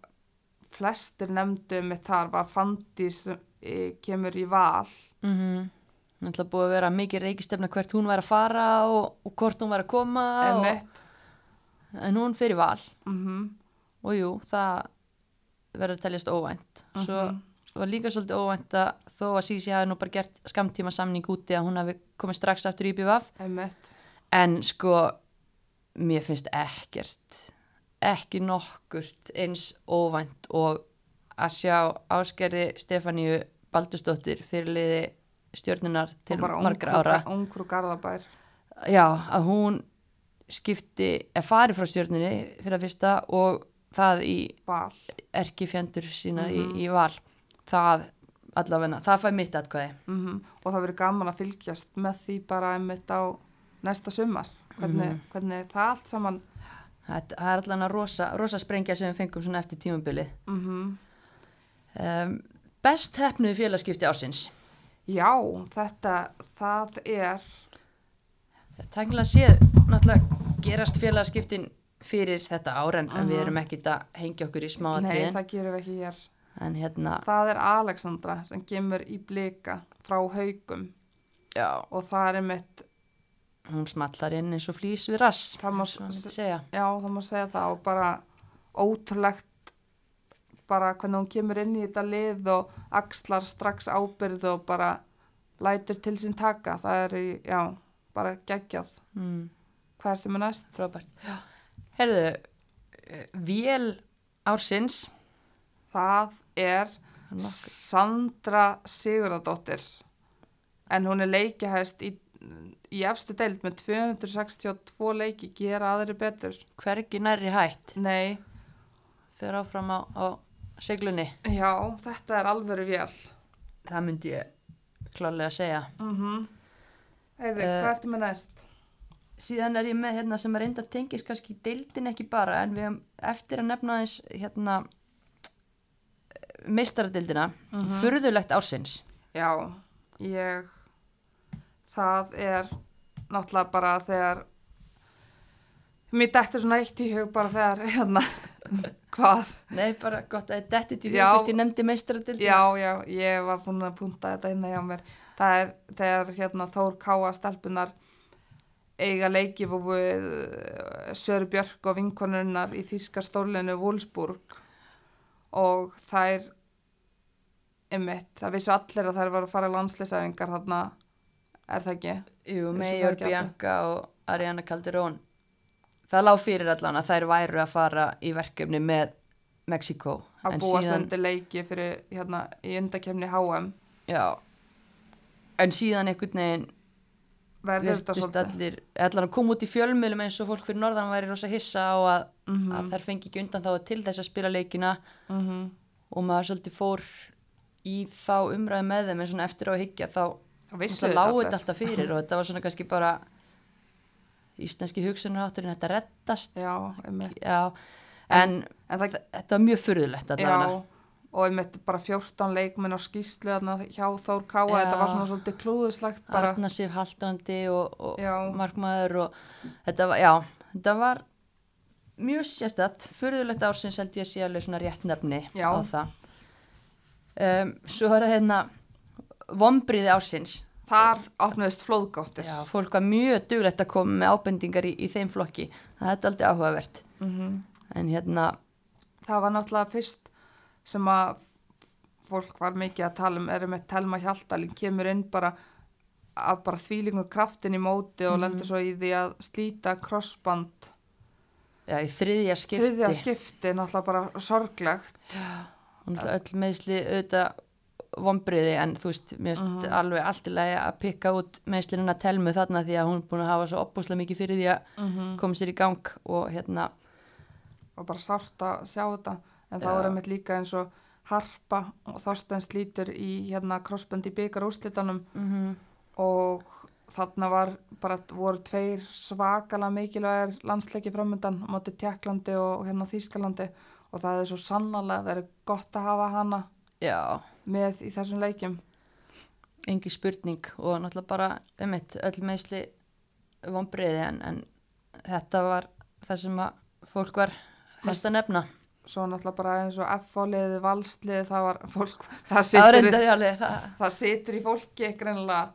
flestir nefndu mitt þar var Fandi sem e, kemur í val. mm -hmm. náttúrulega búið að vera mikið reykistefna hvert hún var að fara og, og hvort hún var að koma og, Emitt. en hún fyrir val Mm og jú, það verður að teljast óvænt. Svo Mhm. var líka svolítið óvænt að þó að Sísi hafi nú bara gert skamtíma samning úti að hún hafi komið strax aftur í BVF Emitt. en sko mér finnst ekkert ekki nokkurt eins óvænt og að sjá áskerði Stefáníu Baldustóttir fyrirliði stjórnunar til margra ára. ungrú garðabær. Já, að hún skipti, eða fari frá stjórnunni fyrir að fyrsta og það í erkifjendur sína Mhm. í, í val. Það allavegna, það fæ mitt atkvæði. Mm og það verður gaman að fylgjast með því bara einmitt á næsta sumar hvernig, Mhm. hvernig það allt saman? Það, það er allavega rosa, rosa sprengja sem við fengum svona eftir tímabilið. Mm um, best hefnuði félagskipti ársins? Já, þetta það er Tæknilega séð, náttúrulega gerast félagskiptin fyrir þetta ár en, en við erum ekkit að hengja okkur í nei, smáatriðin það gerum við ekki hér. En hérna, það er Alexandra sem kemur í blika frá haugum já, og það er einmitt hún smallar inn eins og flýs við rass Það má- segja já, það má segja það og bara ótrúlegt bara hvernig hún kemur inn í þetta lið og axlar strax ábyrð og bara lætur til sín taka það er í, já, bara geggjað mm, hvað ertu með næst? já. herðu, vél ársins það er. Sandra Sigurðardóttir en hún er leikihæst í, í efstu deild með 262 leiki gera aðri betur. Hvergi nærri hætt? Nei, fyrir áfram á, á seglunni? Já, þetta er alvöru vél. Það myndi ég klálega segja. Mm -hmm. Heyrðu, Eh, hvað ertu með næst? síðan er ég með hérna sem er reynda tengis kannski deildin ekki bara en við hefum eftir að nefna eins hérna meistaradildina Mhm. furðulegt ársins. Já, ég það er náttúrulega bara þegar mér dettur svona eitt í hug bara þegar hérna hvað? nei bara gott að þetta er Já. fyrst ég nefndi meistaradildina Já, já, ég var búin að punta þetta inn hjá mér. Það er þegar hérna Þór Káa stelpunar eiga leiki við eh, Söru Björk og vinkonunnar í þýska stórlinu Wolfsburg og þær einmitt, það vissu allir að þær var að fara í landsleisæfingar þarna, er það ekki? Jú, allir? Bianca og Ariana Calderón það lág fyrir allan að þær væru að fara í verkefni með Mexiko Að en búa síðan, sendi leiki fyrir hérna í undakefni HM. já, en síðan einhvern veginn Verður þetta svolítið? allir, að koma út í fjölmiðlum eins og fólk fyrir norðan væri rosa hissa á að, Mm að þær fengi ekki undan þá til þess að spila leikina -hmm. og maður svolítið fór í þá umræði með þeim en svona eftir á að higgja þá Það það þetta alltaf fyrir og þetta var svona kannski bara íslenski hugsunarhátturinn þetta reddast. Já, einmitt. Já, en En það þetta var mjög allavega. Já, og einmitt bara 14 leikmenn á skýslu hjá Þór Káa, þetta var svona svolítið klúðuslegt bara, Arna Sif Haldrandi og, og markmaður og þetta var, já, þetta var mjög sérstætt, furðulegt ársins held ég að sé alveg svona rétt nefni á það. Um, Svo er það hérna vombriði ársins þar opnuðist flóðgáttir. Já, fólk var mjög duglegt að koma með ábendingar í, í þeim flokki það er aldrei áhugavert Mhm. en hérna, Það var náttúrulega fyrst sem að fólk var mikið að tala um, er með Telma Hjaltalín, kemur inn bara af bara þvílingu kraftin í móti og Mhm. lendur svo í því að slíta crossband. já, í þriðja skipti Þriðja skipti, náttúrulega bara sorglegt. og náttúrulega öll meðsli auðvitað vombriði en þú veist, mér finnst Mhm. alveg allt í lagi að pikka út meðslinuna telmu þarna því að hún er búin að hafa svo opbúslega mikið fyrir því að Mm koma sér í gang og hérna, og bara sárt að sjá þetta. En þá er einmitt líka eins og Harpa og Þorstein slítur í hérna crossband í byggar úrslitanum mm og þarna var bara voru tveir svakala mikilvægir landsleiki framöndan móti Tjekklandi og hérna Þýskalandi. Og það er svo sannarlega verið gott að hafa hana já, með í þessum leikjum. Engi spurning og náttúrulega bara, um eitt, öll meðsli vombriði en, en þetta var það sem að fólk var helst að nefna. Svo náttúrulega bara eins og F-fáliði, valsliði það var fólk, það það situr, reyndar í það, það situr í fólki greinilega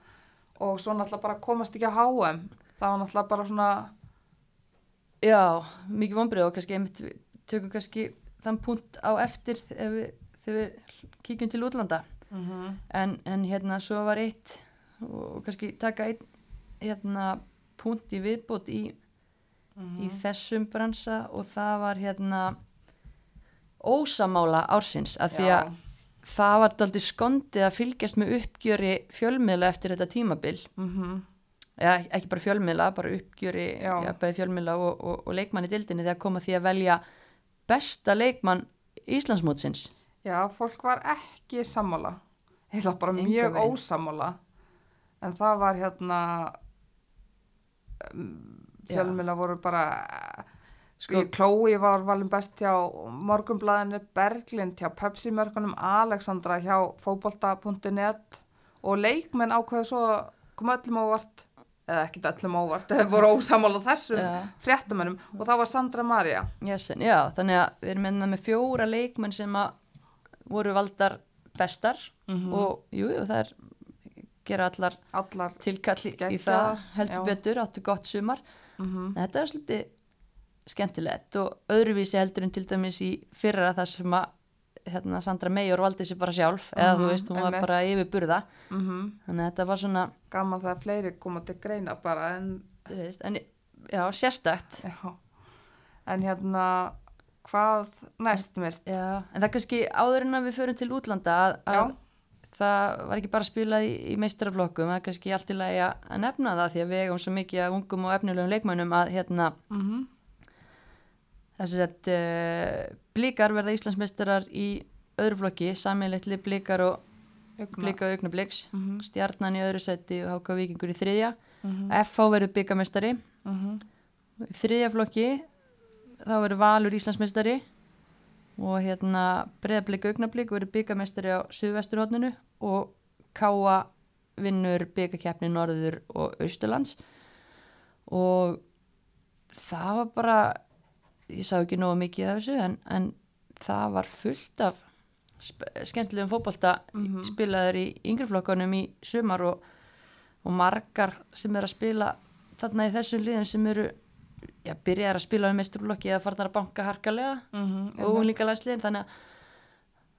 og svo náttúrulega bara komast ekki á HM það var náttúrulega bara svona já, mikið vombrið og kannski einmitt tökum kannski þann punkt á eftir þegar við, þegar við kíkjum til útlanda. Mm en, en hérna svo var eitt og kannski taka einn hérna punkt í viðbót í, í þessum bransa og það var hérna ósamála ársins af því að það var aldrei skondið að fylgjast með uppgjöri fjölmiðla eftir þetta tímabil. Mm ja, ekki bara fjölmiðla, bara uppgjöri ja, bæði fjölmiðla og, og, og leikmann í dildinni þegar koma því að velja besta leikmann Íslandsmótsins Já, fólk var ekki sammála. Heila bara Engan mjög veginn. ósammála. En það var hérna, um, fjölmjöla voru bara, sko, Chloe var valin best hjá Morgunblæðinu, Berglind hjá Pepsi-mörkunum, Alexandra hjá fótbolta.net og leikmenn ákveðu svo að koma öllum óvart, eða ekkit öllum óvart, þeir voru ósammála þessum Já. fréttamennum og það var Sandra Maria. yes, já, þannig að við erum með, með fjóra leikmenn sem að voru valdar bestar Mhm. og jú, jú, það er gera allar Allar, tilkall í það heldur já. betur, áttu gott sumar mm en þetta er svolítið skemmtilegt og öðruvísi heldur en til dæmis í fyrra það sem að hérna, Sandra Meijor valdi sér bara sjálf eða þú Mhm, veist, hún var einmitt. bara yfirburða mm þannig að þetta var svona gaman það að fleiri koma til greina bara en, veist, en já, sérstakt já, en hérna hvað næst mist já, en það er kannski áður en að við förum til útlanda að, að það var ekki bara spilað í, í meistaraflokkum, það er kannski allt í lagi að að nefna það því að við eigum svo mikið af ungum og efnilegum leikmönnum að hérna mm -hmm. Þess að uh, blíkar verða Íslandsmeistarar í öðru flokki, sammeilitli blíkar og blíka og augnabliks, Mhm. stjarnan í öðru seti og háka vikingur í þriðja. Mhm. FH verður byggamestari, í þriðja flokki þá verður Valur Íslandsmeistari og hérna breyðablík augnablík verður byggamestari á Suðvesturhóttinu og Káa vinnur byggakeppni Norður og Austurlands og það var bara ég sá ekki nógu mikið af þessu en, en það var fullt af skemmtilegum fótbolta Mhm. spilaður í yngreflokkanum í sumar og, og margar sem er að spila þarna í þessum liðum sem eru já, byrjar að spila um meisturflokki eða farnar að banka harkalega Mhm, og unglingalæsliðin þannig að,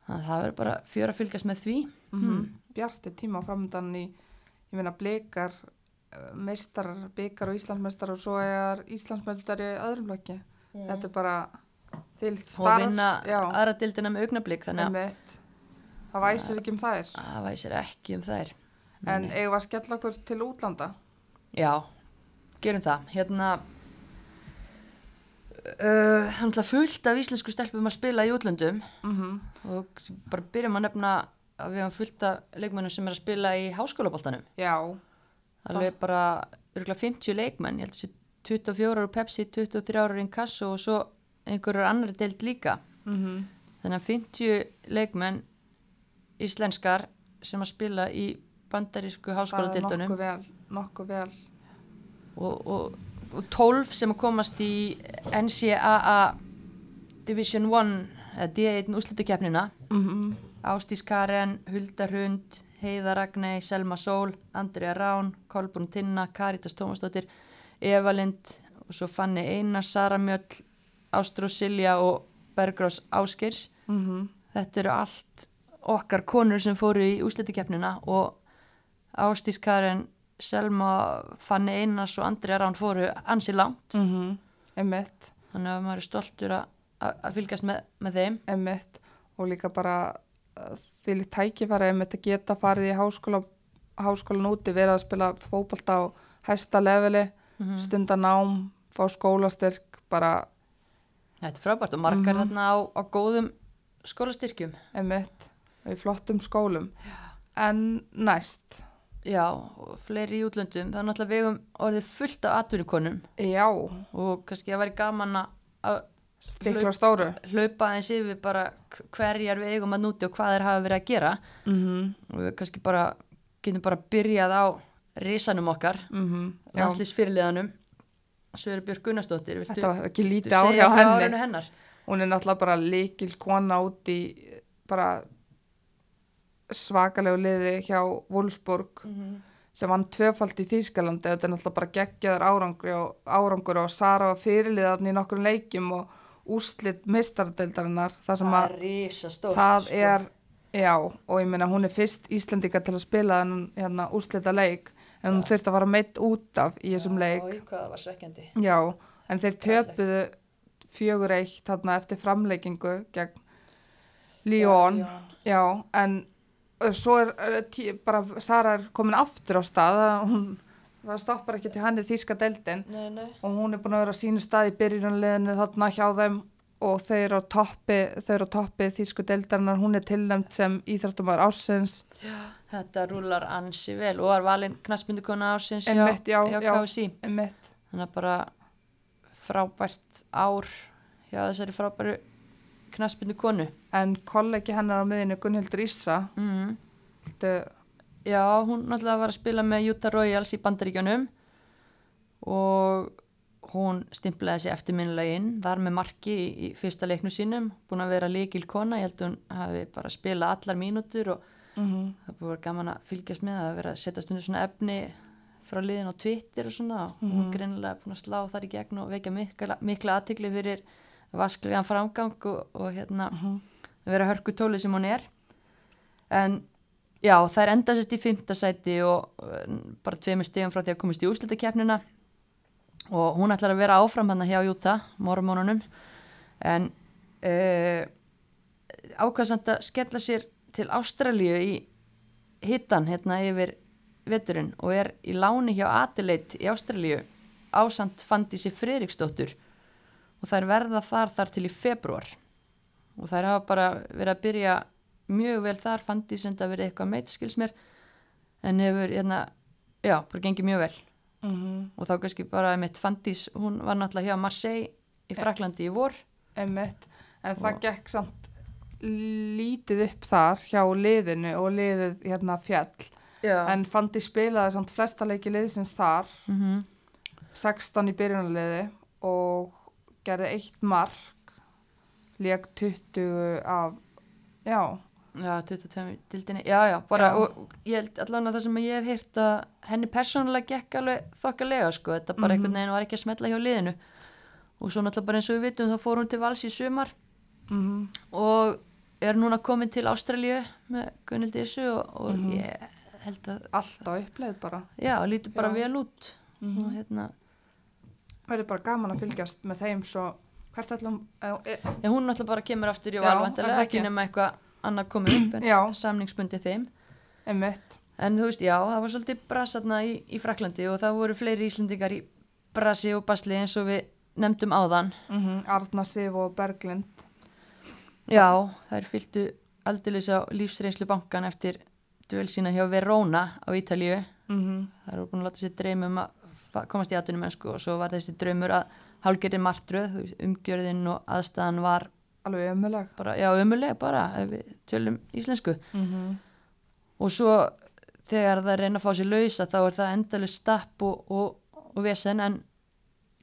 að það verður bara fjör að fylgjast með því. Mm. Bjarti tíma framöndan í ég meina blikar meistarar, byggar og Íslandsmeistar og svo er Íslandsmeistar í öðrum flokki. Þetta er bara til og starf vinna já, aðra dildina með augnablík þannig að það væsir ekki um þær. Það væsir ekki um þær. En eigum við að skella okkur til útlanda? Já, gerum það. Hérna, uh, hann ætla fullt af íslensku stelpum að spila í útlöndum mm og bara byrjum að nefna að við hafa fullt af leikmennum sem er að spila í háskólaboltanum. já, Alveg bara, örgulega 50 leikmenn, ég held að sé 24 ára úr Pepsi, 23 ára í Inkasso og svo einhverjar annari deild líka. mm Þannig að 50 leikmenn íslenskar sem að spila í bandarísku það er háskóladeildunum. nokkuð vel nokkuð vel og, og 12 sem að komast í NCAA Division 1 eða D1 úslitakefnina mm Ástís Karen, Hulda Hrund Heiða Ragnei, Selma Sól Andrea Rán, Kolbrún Tinna Karitas Tómasdóttir, Eva Lind og svo Fanni Einar, Sara Mjöll Ástrós Silja og Bergrós Áskers mm þetta eru allt okkar konur sem fóru í úslitakefnina og Ástís Karen Selma, Fanni Einars og Andrea Rán fóru ansi langt. -hmm. einmitt. Þannig að maður er stoltur að, fylgjast með, með þeim. Emitt og líka bara því líkt tækifæri emitt að geta farið í háskóla háskólan úti, verið að spila fótbolta á hæsta leveli, Mhm. stunda nám fá skólastyrk, bara þetta er frábært og margar Mhm. þarna á, á góðum skólastyrkjum. Emitt í flottum skólum. En næst já, fleiri í útlöndum. Það er náttúrulega vegum orðið fullt af atvinnukonum. Já, og kannski að væri gaman að- stikla stóru. hlaupa eins yfir bara hverjar við eigum að núti og hvað þeir hafa verið að gera. Mm -hmm. og við kannski bara getum bara byrjað á risanum okkar Mm já, landslýsfyrirliðanum Söru Björk Gunnarsdóttir viltu, þetta var ekki lítið viltu ár segja hjá frá henni. hún er náttúrulega bara líkil kona út í bara svakalegu liði hjá Wolfsburg sem vann tvöfald í Þýskalandi. Þetta er náttúrulega bara geggjaður árangur og, árangur og Sara var fyrirliðan í nokkrum leikjum og úrslit mistaradeildarinnar þar sem það að stórt það er já og ég meina hún er fyrst Íslandika til að spila þennan hérna, úrslita leik en hún þurfti að fara meitt út af í þessum leik. Já, hvað það var svekkjandi. Já, en þeir töpuðu fjögur eitt þarna eftir framleikingu gegn Lyon, já, en uh, svo er tí, bara Sara er komin aftur á stað hún, það stoppar ekki til henni þýska deildin Nei, nei. og hún er búin að vera á sínu stað í byrjunarliðinu þarna hjá þeim og þau eru á toppi, á toppi þýsku deildarinnar, hún er tilnæmt sem íþróttumar ársins Þetta rúlar ansi vel og var valinn knaspindukona ásins hjá, já, já. Einmitt. Þannig að bara frábært ár hjá þessari frábæru knaspindukonu. en kollegi hennar á miðinu Gunnhildur Issa Mm. Já, hún náttúrulega var að spila með Utah Royals í bandaríkjunum og hún stimplaði sig eftirminnilega inn þar með marki í, í fyrsta leiknu sínum búin að vera líkil kona, ég held að hún hafi bara spilað allar mínútur og mm það búið að vera gaman að fylgjast með að vera að setja stundu svona efni frá liðin á Twitter og svona og hún er greinilega búin að slá þar í gegn og vekja mikla, mikla aðtikli fyrir vasklegan framgang og, og hérna vera hörku tóli sem hún er. En já, það er enda sérst í fymta sæti og uh, bara tveimur stegum frá því að komast í úrslitakefnina og hún ætlar að vera áfram hann hjá Júta, mormónunum. En uh, ákvæðsamt að skella sér til Ástralíu í hittan hérna yfir veturinn og er í láni hjá Adelaide í Ástralíu ásamt Fandísi Friðriksdóttur og þær verða þar þar til í februar og þær hafa bara verið að byrja mjög vel þar Fandís enda að vera eitthvað meit skils mér en hefur hérna já, bara gengið mjög vel mm og þá kannski bara mitt Fandís, hún var náttúrulega hjá Marseille í Fraklandi í vor Einmitt. En það Og- gekk samt lítið upp þar hjá liðinu og liðið hérna fjall. já. En Fandi spilaði samt flesta leiki liðsins þar, mm 16 í byrjunarliði og gerði eitt mark, leik 20 af, já, Já, 22 dildinni, já, já, bara, Já. og ég held allavega það sem ég hef heyrt að henni persónulega gekk alveg þokkalega, sko, þetta bara Mhm. einhvern veginn var ekki að smetla hjá liðinu og svo náttúrulega bara eins og við vitum þá fór hún til vals í sumar mm og er núna komin til Ástralíu með Gunnildi þessu og, og Mhm. ég held að, alltaf uppleið bara. já, lítur bara Já. vel út Mm og hérna, Er bara gaman að fylgjast með þeim svo, hvert ætlum, uh, e, já, hún náttúrulega bara kemur aftur í það ekki nema eitthvað annað komið upp en samningsbundi þeim einmitt, En þú veist, já, það var svolítið brassatna í, í Fraklandi og það voru fleiri Íslendingar í brassi og basli eins og við nefndum áðan. mm Arna Sif og Berglind. Já, þær fylgdu aldeilis á lífsreynslu bankan eftir dvöl sína hjá Verona á Ítalíu. Mm Það eru búin að láta sér dreym um að komast í atunum mennsku og svo var þessi draumur að hálgerði martröð, umgjörðin og aðstæðan var Alveg ömuleg. bara, já, ömulega bara ef við tölum íslensku. Mm Og svo þegar það reyna að fá sér lausa þá er það endalist stapp og, og, og vesen en,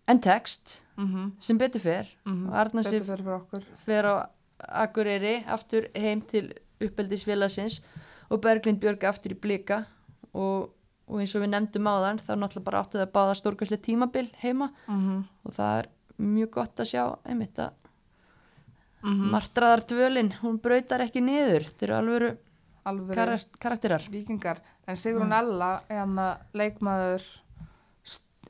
en text -hmm. sem betur fer Mm og Arna Betur Sif fyrir fyrir okkur. fer á Akureyri aftur heim til uppeldisfélagsins og Berglind Björg aftur í blika og, og eins og við nefndum áðan þá náttúrulega bara áttu það báða stórkvæslega tímabil heima Mm og það er mjög gott að sjá einmitt að -hmm. martraðar dvölin, hún brautar ekki niður þetta eru alvöru Alveg karar, karakterar vikingar. En Sigrun Mm. Ella, hérna leikmaður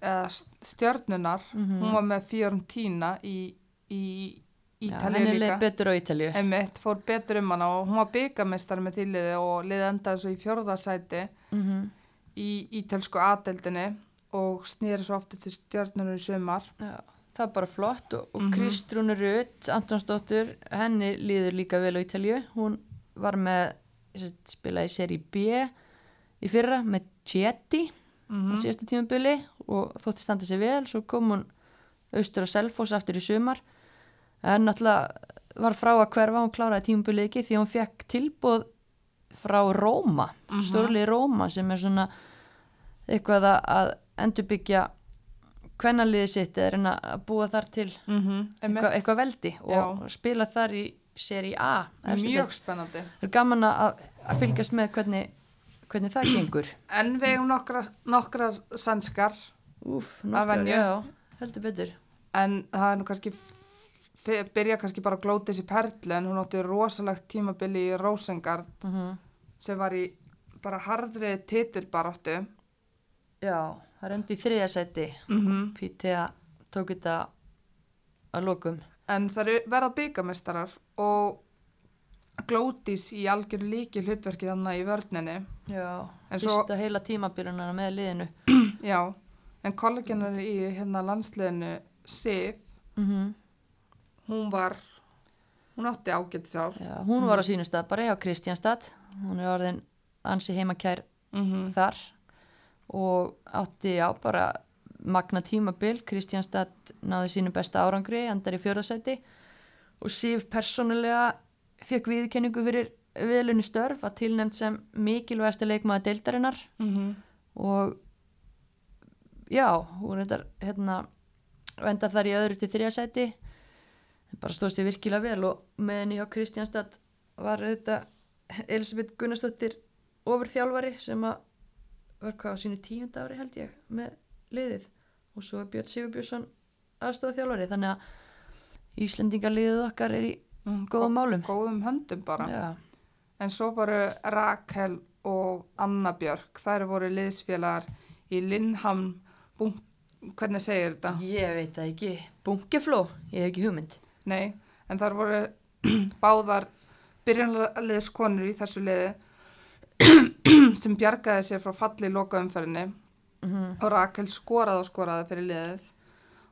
eða st- stjörnunar, Mhm. hún var með Fiorentina í, í Já, Ítalíu henni líka. leið betur á Ítalíu Einmitt, fór betur um hana og hún var byggamestari með þýliði og liði endaði svo í fjórðarsæti mm í ítölsku aðdeldinni og snýri svo aftur til stjörnunum í sumar. Já, það er bara flott og, og Mhm. Kristrún Rutt, Antonsdóttir, henni líður líka vel á Ítalju. Hún var með, spilaði í seri B í fyrra með Chieti á Mm síðasta tímabili og þótti standa sér vel. Svo kom hún austur á Selfoss aftur í sumar. En náttúrulega var frá að hverfa, hún kláraði tímabili ekki því hún fekk tilbúð frá Róma, Mhm. stórli Róma sem er svona eitthvað að- endurbyggja hvernaliði sitt eða reyna að búa þar til -hmm. eitthvað, eitthvað veldi og Já. spila þar í seri A Mjög spennandi. það er gaman að, að fylgjast með hvernig, hvernig það gengur En við hefum nokkrar, nokkrar sænskar Úf, nokkrar, já, heldur betur en það er nú kannski byrja kannski bara að glóta þessi perlu en hún átti rosalegt tímabili í Rosengard mm sem var í bara hardri titilbaráttu Já, það er endi í þriðja seti. mm Pítea tók þetta að lokum. en það eru verða byggamestarar og glótis í algjöru líki hlutverki þannig í vörninni Já, En svo- fyrsta heila tímabilunana með liðinu. já, en kolleginar í hérna landsliðinu Sif, Mm hún var hún átti ágættisár Já, hún var á sínum stað bara hjá Kristjánstad. Hún er orðin ansi heimakær mm þar og átti já bara magna tímabil. Kristjánstad náði sínu besta árangri, endar í fjörðarsæti og Sif persónulega fekk viðkenningu fyrir velunni störf að tilnæmt sem mikilvægasti leikmaða deildarinnar. Og já, hún þetta hérna endar þar í öðru til þriða sæti. Bara stóð sér virkilega vel og með henni hjá Kristjánstad var þetta Elisabeth Gunnarsdóttir ofurþjálfari sem að var hvað á sínu tíunda ári held ég með liðið. Og svo er Björn Sigurbjörnsson aðstofa þjálfari þannig að Íslendingarliðið okkar er í góðum málum. góðum höndum bara. Já, en svo bara Rakel og Anna Björk. Þær voru liðsfélagar í Linnham búm, hvernig segir þetta? ég veit það ekki. Bunkefló, ég hef ekki hugmynd. Nei, en þar voru báðar byrjanliðskonur í þessu liði sem bjargaði sér frá falli lokaumferðinni. Mm og Rakel skoraði og skoraði fyrir liðið.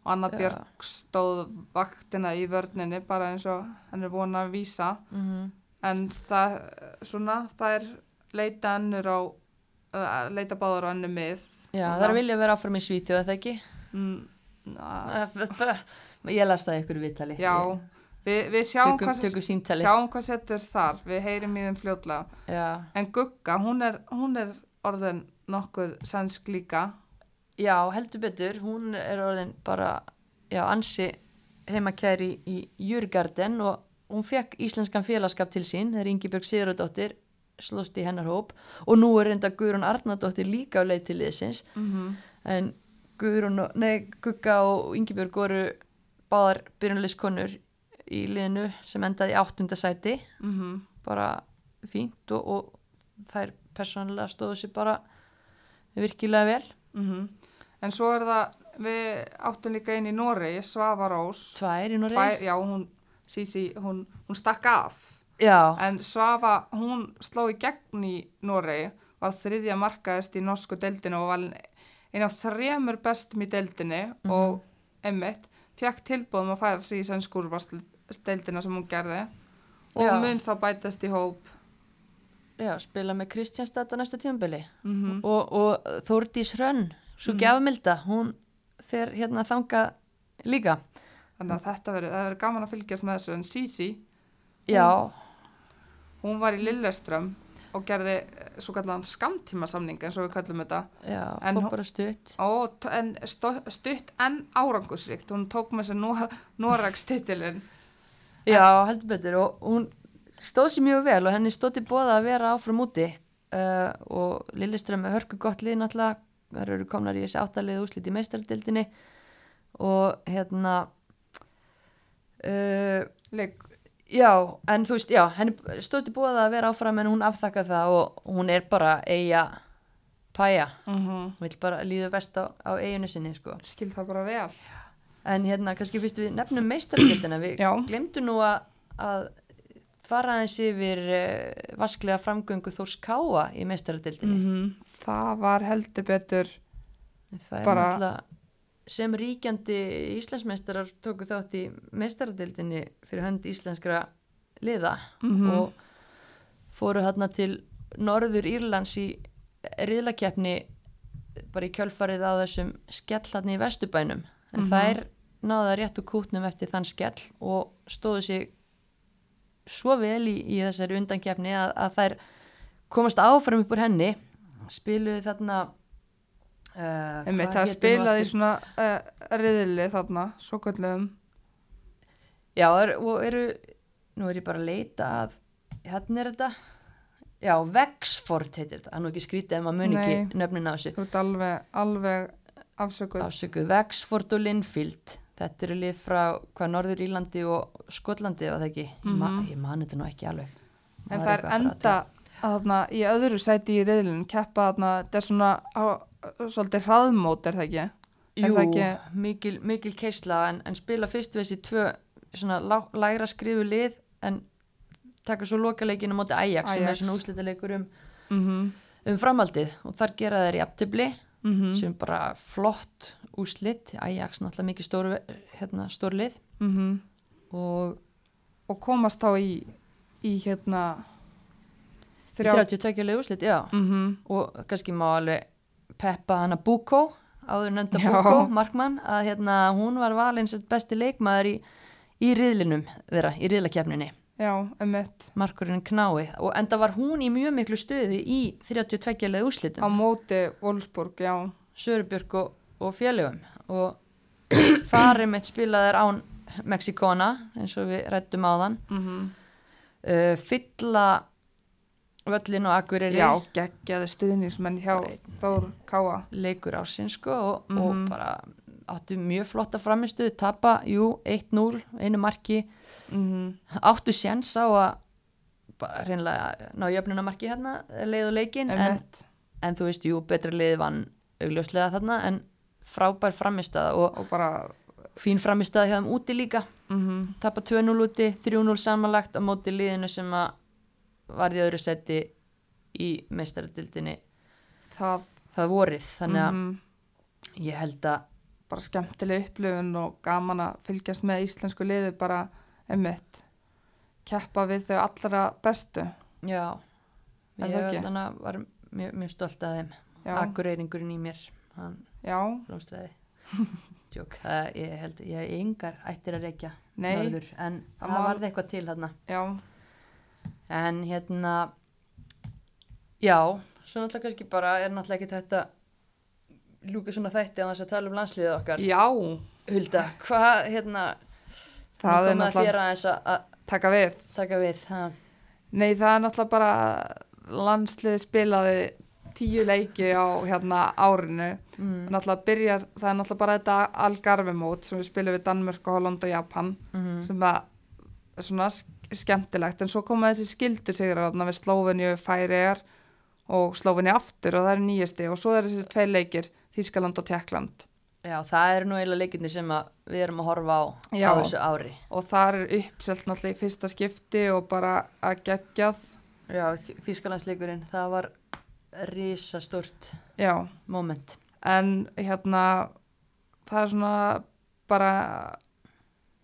Og Anna Já. Björk stóð vaktina í vörninni bara eins og henn er búin að vísa. -hmm. en það, svona, það er leita önnur á leita báðar á önnur mið. Já, það er að vilja vera áfram í Svíþjóð, eða ekki? mm, Ég las það ykkur viðtali. Já, við, við sjáum Tökum, hvað tökum sjáum hvað setur þar, við heyrim í þeim fljótlega. Já, en Gugga, hún er, hún er orðin nokkuð sænsk líka. Já, heldur betur. Hún er orðin bara Já, ansi heimakæri í, Júrgarden og hún fekk íslenskan félagskap til sín. Þegar Ingibjörg Sigurðardóttir slóst í hennar hóp. Og nú er reynda Guðrún Arnardóttir líka á leið til liðsins. Mm -hmm. en Guðrún, nei, Gugga og Ingibjörg voru báðar byrjunleiskonur í liðinu sem endaði í áttunda sæti. Mhm. bara fínt og, og þær persónulega stóðu sér bara virkilega vel. Mm en svo er það við áttum líka inn í Noregi Svava Rós. Tvær í Noregi. Já, hún, Sisi, hún, hún stakk af. Já, en Svava, hún sló í gegn í Noregi, var þriðja markaðist í norsku deildinu og var eina af þremur bestum í deildinu Mhm. og emmitt fekk tilbúðum að færa sig í senskurvarsdeildina sem hún gerði og Já. mun þá bætast í hóp. Já, spila með Kristjánstad á næsta tímabili. Mm og, og Þórdís Hrönn svo Mhm. gjafmilda, hún fer hérna þanga líka. Þannig að þetta verður, gaman að fylgjast með þessu en Sisi, já, hún var í Lilleström og gerði svo kallan skamtímasamning eins og við kallum þetta. Já, En hún- bara stutt. T- en stutt en árangusrikt hún tók með sér Nor Noregs-titilin Já, heldur betur og hún stóð sér mjög vel og henni stóð til bóða að vera áfram úti uh, og Lilleström er hörku gott lið náttúrulega, þar eru komnar í þessi áttalið úslit í meistardildinni og hérna uh, leik. Já, en þú veist, já, henni stóð til bóða að vera áfram en hún afþakka það og hún er bara eiga pæja, mm hún vil bara líða vest á, á eiginu sinni, sko. Skil það bara vel En hérna, kannski fyrst við nefnum meistardeildina, við Já. glemdu nú að, að fara aðeins yfir uh, vasklega framgöngu Þórs Káa í meistardeildinni. -hmm. það var heldur betur Það er bara- náttúrulega sem ríkjandi Íslandsmeistarar tóku þátt í meistardeildinni fyrir hönd íslenskra liða Mhm. og fóru þarna til Norður Írlands í riðlakeppni bara í kjölfarið á þessum skell þarna í Vesturbænum en Mhm. þær náða rétt úr kútnum eftir þann skell og stóðu sig svo vel í, í þessari undankeppni að, að þær komast áfram upp úr henni. Spiluðu þarna uh, Einmitt, það spilaði svona uh, riðli þarna, svo kallum Já, er, og eru, nú er ég bara að leita að, hérna er þetta, já, Vexford heitir þetta, það er nú ekki skrítið ef maður mun Nei. ekki nöfnin á þessu. þú ert alveg, alveg afsökuð. Afsökuð, Vexford og Linfield, þetta eru lið frá hvað Norður Írlandi og Skotlandi og það ekki, ég, ma Mhm. ég man þetta nú ekki alveg. en var það er enda að þarna í öðru sæti í riðlinu keppa þarna, þetta er svona á svolítið hraðmót er það ekki? Er Jú, það ekki- mikil, mikil keisla en, en spila fyrst við þessi tvö svona lá, lægra skrifu lið en taka svo lokaleikinu móti Ajax, sem er Ajax. svona úslitaleikur um, Mm um framhaldið og þar gera þeir í aptibli -hmm. sem bara flott úslit Ajax náttúrulega mikið stór, hérna, stór lið Mhm. og Og komast þá í, í hérna 32 leið úslit, já Mhm. og kannski má alveg peppa hana Buko áður nönda. Buko, Markmann að hérna, hún var valinn sem besti leikmaður í, í riðlinum þeirra, í riðlakefninni Já, emitt. Markurinn Knái og enda var hún í mjög miklu stöði í 32 leið Á úslitum móti Wolfsburg, já. Sörubjörg og, og félögum. Og farið mitt spilaðir án Mexikona eins og við rættum áðan. Mm uh, fylla völlin og Akureyri. Já, geggjaði stuðnismenn hjá. Þór Káa. leikur ásinn sko og, og Mhm. bara áttu mjög flotta framistuð tapa, jú, 1-0 einu marki, Mm áttu séns á að bara reynlega ná jöfnunamarki hérna leið og leikin en, en þú veist, jú, betra leið vann augljóslega þarna en frábær framistaða og Og bara, fín framistaða hjá þeim úti líka. Mm tapa 2-0 úti, 3-0 samanlagt á móti liðinu sem að varði öðru seti í meistaradildinni það, það vorið, þannig að mhm, ég held að bara skemmtileg upplifun og gaman að fylgjast með íslensku liði bara, emitt, keppa við þau allra bestu. Já, ég var mjög, mjög stolt að þeim. Akureyringurinn í mér, hann blómstræði. Tjók, það, ég held ég hef yngar ættir að reykja norður, en Það má- varði eitthvað til þarna. Já, en hérna já, svo náttúrulega kannski bara er náttúrulega ekki þetta ljúka svona þætti á þess að tala um landsliðið okkar. Já, Hulda, hvað hérna það er náttúrulega að taka við. taka við? Nei, það er náttúrulega bara landslið spilaði tíu leiki á hérna árinu. mm, byrjar, það er náttúrulega bara þetta algarfimót sem við spilum við Danmörk og Holland og Japan mm, sem er svona sk- skemmtilegt. En svo koma þessi skildu sigur við Slóvenju, Færiðar og Slóvenju aftur og það er nýjasti og svo er þessi tvei leikir Þískaland og Tjekkland já, það er nú eiginlega leikinni sem við erum að horfa á Já. á þessu ári. Og það er uppselt náttúrulega í fyrsta skipti og bara að geggjað. Já, Þískalandsleikurinn, það var risastórt já, moment. en hérna það er svona bara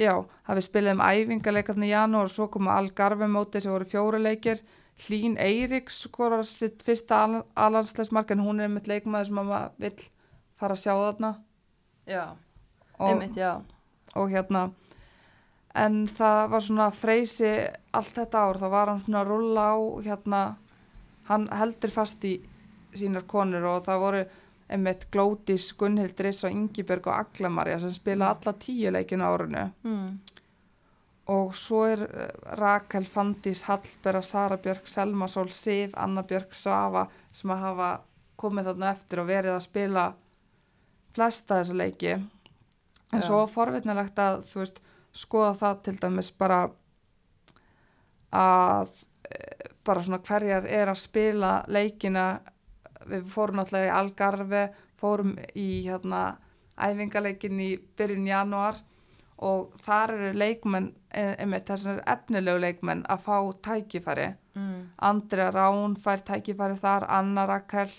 já, það við spilum æfingarleikarni í janúar og svo koma Algarve-móti sem voru fjóri leikir Hlín Eiríks skorar sitt fyrsta al alansleismark en hún er mitt leikmaður sem maður vill fara að sjá þarna Já, einmitt, já. og hérna en það var svona freysi allt þetta ár, þá var hann svona að rulla á hérna hann heldur fast í sínar konur og það voru einmitt Glódís, Gunnhild, Riss og Ingiberg og Aglamarja sem spila alla tíu leikinu á árinu Mm. og svo er eh, Rakel, Fandís, Hallbera, Sara Björk, Selma Sól, Sif, Anna Björk, Svafa sem að hafa komið þarna eftir og verið að spila flesta þessa leiki en Já. svo forvitnilegt að þú veist skoða það til dæmis bara að e, bara svona hverjar er að spila leikina við fórum náttúrulega í Algarve fórum í hérna æfingaleikin í byrjun janúar og þar eru leikmenn e, einmitt þessar efnilegu leikmenn að fá tækifæri Mm. Andrea Rán fær tækifæri þar, Anna Rakel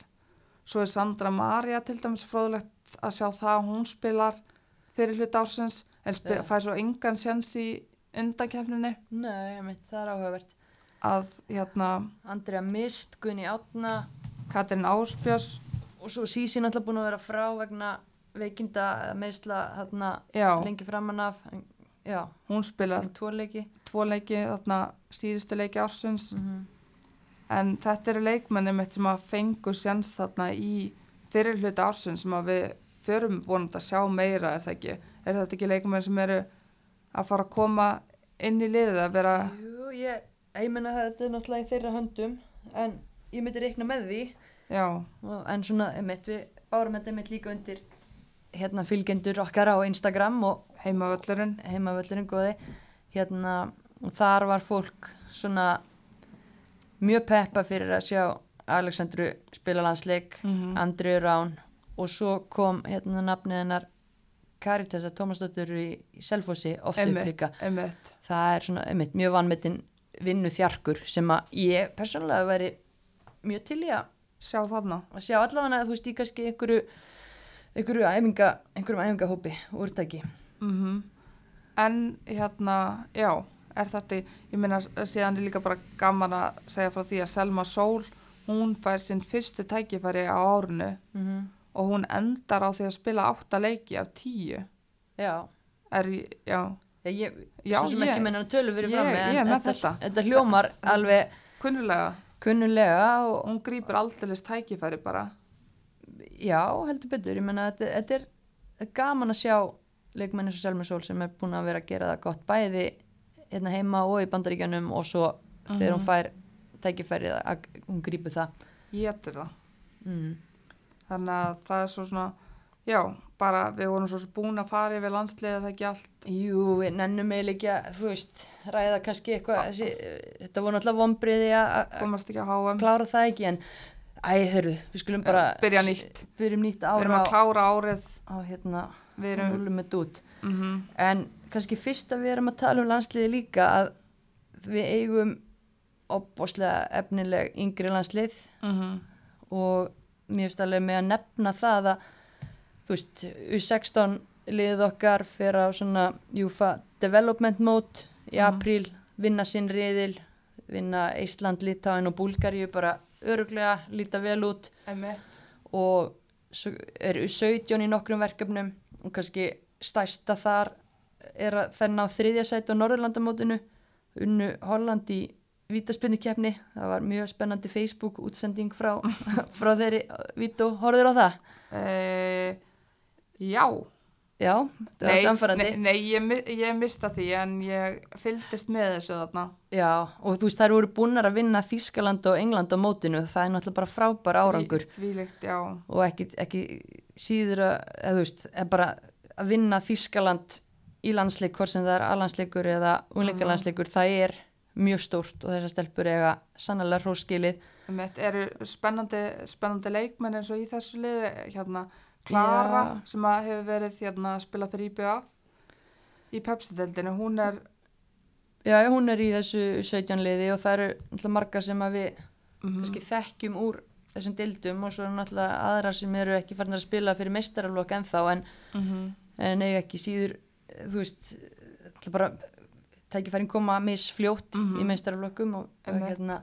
svo er Sandra Maria til dæmis fróðlegt að sjá það að hún spilar fyrir hlut ársins en Já. fær svo engan sjans í undankefninni Nei, einmitt, það er áhugavert. Að hérna Andrea Mist, Gunni Átna Katrin Áspjörs og svo Sísi náttúrulega búin að vera frá vegna veikinda meðsla hérna lengi framan af. Já, hún spilar tvo leiki. tvo leiki þarna síðustu leiki ársins. Mm en þetta eru leikmenni mitt sem að fengu sjans þarna í fyrir hluta ársins sem að við förum vonandi að sjá meira er það ekki? Er þetta ekki leikmenni sem eru að fara að koma inn í liðið að vera Jú, ég, ég menna þetta er náttúrulega í þeirra höndum en ég myndi reikna með því. Já, en svona, einmitt, við bárum þetta einmitt líka undir hérna fylgjendur okkar á Instagram og heimavöllurinn. heimavöllurinn góði. Hérna, og þar var fólk svona mjög peppa fyrir að sjá Alexandru spila landsleik mm Andriu Rán og svo kom hérna nafnið hennar Caritas að Tómasdóttur í, í Selfossi oft upp líka. einmitt, það er svona einmitt, mjög vanmetinn vinnu þjarkur sem að ég persónulega væri mjög til í að sjá þarna. að sjá allavega að þú veist í kannski einhverju einhverju æfinga, einhverjum æfingahópi úrtæki mm en hérna já, er þetta, ég meina síðan er líka bara gaman að segja frá því að Selma Sól, hún fær sinn fyrstu tækifæri á árinu mm -hmm. og hún endar á því að spila átta leiki af tíu. Já, er, já, ég, ég Já, svo sem ég- ekki menna tölu fyrir ég- fram ég með þetta. þetta. hljómar alveg kunnulega kunnulega og hún grýpur aldeilis tækifæri bara. Já, heldur betur, ég menna þetta, þetta er, þetta gaman að sjá leikmenn eins og Selma Sól sem er búin að vera að gera það gott bæði hérna heima og í bandaríkjanum og svo þegar hún fær tækifærið að hún grípur það. Getur það. Mm. þannig að það er svo svona já, bara við vorum svo búin að fara yfir landsliðið það ekki allt. Jú, við nennum eiginlega ekki að, þú veist, ræða kannski eitthvað, þessi, þetta voru náttúrulega vombriði að klára það ekki, en æ, hörðu, við skulum bara byrja nýtt. byrjum nýtt við ára erum að klára árið. á hérna, við erum mm en kannski fyrst að við erum að tala um landsliði líka að við eigum opbóslega efnileg yngri landslið -hmm. og mér finnst alveg með að nefna það að þú veist, U16 liðið okkar fer á svona UFA Development Mode í Mhm. apríl, vinna sinn riðil vinna Ísland, Litáin og Búlgaríu bara öruglega, líta vel út og svo er U17 í nokkrum verkefnum og kannski stæsta þar er að þær ná þriðja sæti á Norðurlandamótinu unnu Holland í vítaspinnikefni, það var mjög spennandi Facebook útsending frá, frá þeirri vító, horfður á það? e, já. Já, það var samfærandi nei, nei ég, ég mista því en ég fylgdist með þessu þarna. Já, og þú veist þær voru búnar að vinna Þískaland og England á mótinu, það er náttúrulega bara frábær árangur. Þvílíkt, já. Og ekki, ekki síður að, þú veist, bara að vinna Þískaland í landsleik hvort sem það er alansleikur eða unglingalandsleikur, það er mjög stórt og þessar stelpur eiga sannlega hróskilið Einmitt, eru spennandi, spennandi leikmenn eins og í þessu liði hérna Klara Já. sem hefur verið hérna spila fyrir IBA í Pepsi-deldinu, hún er Já, hún er í þessu 17 liði og það eru náttúrulega margar sem við mm kannski þekkjum úr þessum dildum og svo eru náttúrulega aðrar sem eru ekki farin að spila fyrir meistaralokk ennþá en, -hmm. en eiga ekki síður þú veist, náttúrulega bara tækifærin koma misfljótt Mhm. í meistaralokkum og, og Einmitt. hérna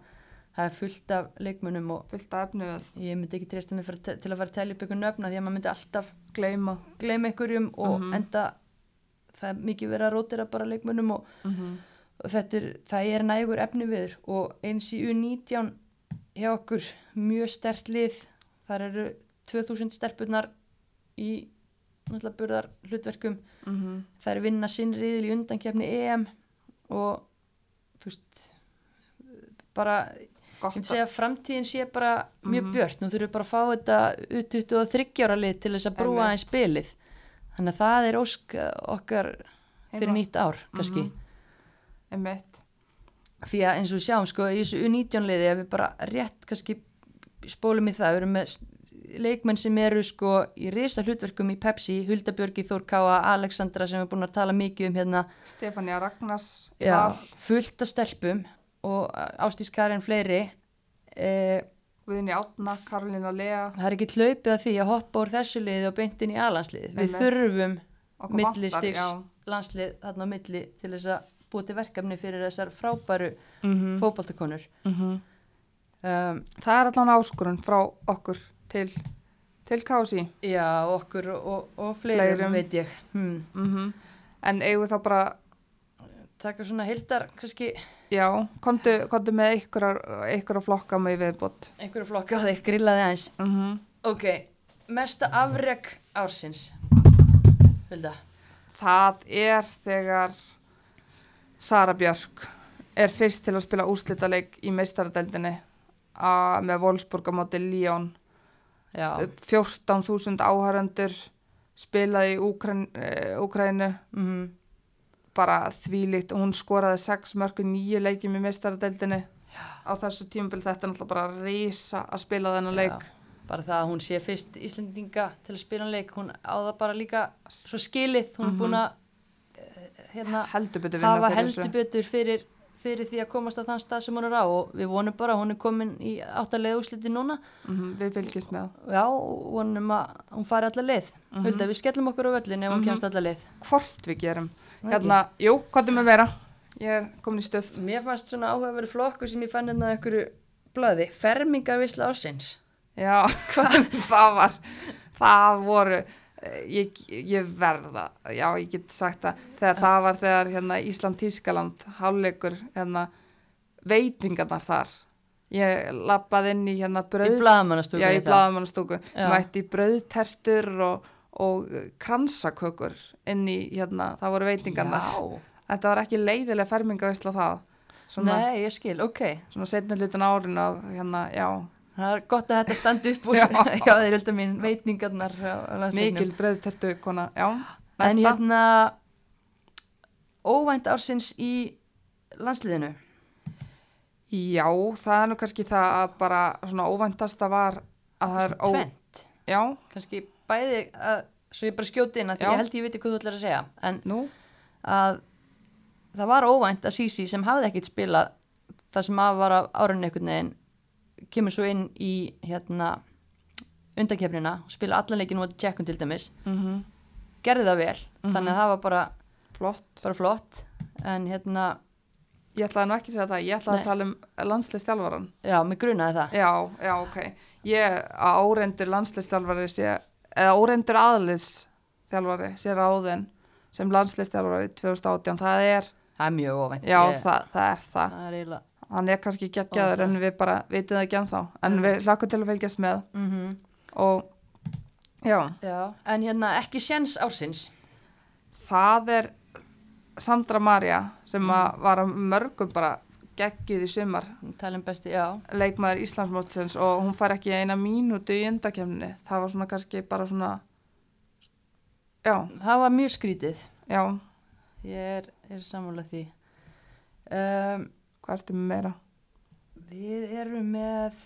það er fullt af leikmunum og fullt af efni við ég myndi ekki treysta mig til að fara að telja upp ykkur nöfna því að maður myndi alltaf gleyma gleyma einhverjum og Mhm. enda það er mikið verið að rótira bara leikmunum og, mm -hmm. og þetta er, það er nægur efni viður og eins í U19 hjá okkur mjög stert lið þar eru 2000 stelpunar í náttúrulega burðar hlutverkum Mm það er vinna sinn riðil í undankefni EM og þú veist bara, ég myndi segja að framtíðin sé bara mjög Mhm. björt, nú þurfum við bara að fá þetta U23 ára lið til þess að brúa aðeins spilið. Þannig að það er ósk eh, okkar fyrir nýtt ár kannski. Mhm. einmitt. Því að eins og við sjáum sko í þessu U19 liði ef við bara rétt kannski spólum í það, við erum með leikmenn sem eru sko í risa hlutverkum í Pepsi, Hulda Björgi, Þór Káa Alexandra sem er búin að tala mikið um hérna. Stefania Ragnars já, fullt af stelpum og Ástís Karin fleiri eh, Guðni Átna, Karolina Lea það er ekki hlaupið að því að hoppa úr þessu liði og beintin í alanslið við Einmitt. þurfum millistiks landslið þarna á milli til þess að búa til verkefni fyrir þessar frábæru Mhm. fótboltakonur Mhm. um, það er allan áskorun frá okkur til, til Kási Já, okkur og, og, og fleirum, Fleirum. veit ég. Hmm. mm en eigum við þá bara Taka svona heildar, kannski já, kontu, með einhverjar flokka með viðbót einhverju flokk á þig, grillaði aðeins. mm -hmm. Ok, mesta afreg ársins. Vilda? það er þegar Sara Björk er fyrst til að spila úrslitaleik í meistaradeldinni með Wolfsburg á móti Já. 14.000 áhærendur spilaði í Úkræn, Úkrænu Mm bara þvílíkt. Og hún skoraði 6 mörgur nýju leikjum í meistaradeldinni á þessu tímabil þetta er náttúrulega bara reysa að spila þennan leik. Bara það að hún sé fyrst Íslendinga til að spila leik, hún á það bara líka svo skilið, hún er búin að eh, hérna, hafa betur fyrir, fyrir því að komast á þann stað sem hún er á. Og við vonum bara að hún er komin í áttalega úsliti núna. Mhm, við fylgjumst með. Já, og vonum að hún fari alla leið. Mhm. Hulda, við skellum okkur á völlin ef hún kemst alla leið. Hvort við gerum hérna, jú, hvað er með vera? Ég er komin í stöð. Mér fannst svona áhugaverið flokkur sem ég fann hérna á einhverju blöði, fermingarvisla ásins já, hvað það var það voru ég, ég verða, já ég get sagt það. Þegar það var þegar hérna, Ísland-Tískaland háleikur hérna, veitingarnar þar. Ég lappaði inn í hérna í brauð blaðamannastúku já, í blaðamannastúku Já. mætti í brauðtertur og, og kransakökur inn í hérna, það voru veitingarnar. Þetta var ekki leiðilega fermingavisla það. Svona, nei, ég skil, ok. Svona setna hlutin árin af hérna, já, Það er gott að þetta standi upp úr. Já. Þeir hölda mín veitingarnar mikil brauðtertu kona, já, En næsta. hérna óvænt ársins í landsliðinu? Já, það er nú kannski það að bara svona óvæntasta var að það er já, kannski bæði að, svo ég bara skjóti inn að ég held ég viti hvað þú ætlar að segja en nú? að það var óvænt að Sisi sem hafði ekkit spilað það sem að var af árunni einhvern veginn kemur svo inn í hérna undakefnina og spila allan leikinu á Tjekkum til dæmis. Mm gerði það vel, Mhm. þannig að það var bara, flott. bara flott en hérna, ég ætlaði nú ekki að segja það, ég ætlaði Nei. að tala um landsliðstjálfaran já, mig grunaði það. Já, já, ok. Ég að óreindur landsliðstjálfari sé, eða óreindur aðliðstjálfari sé ráðin sem landsliðstjálfari 2018, það er, það er mjög óvænt já, Ég- það, það er það. það er Hann er kannski geggjaður en við bara vitum það ekki ennþá. En Mhm. við hlakum til að fylgjast með mm og já, já, en hérna ekki séns ársins það er Sandra Maria sem Mm. var að mörgum bara geggjuð í sumar. Talum besti, leikmaður Íslandsmótsins og hún fær ekki eina mínútu í undakefninni. Það var svona kannski bara svona, já, það var mjög skrítið. Já, ég er, er sammála því. Um, hvað ertu með meira? við erum með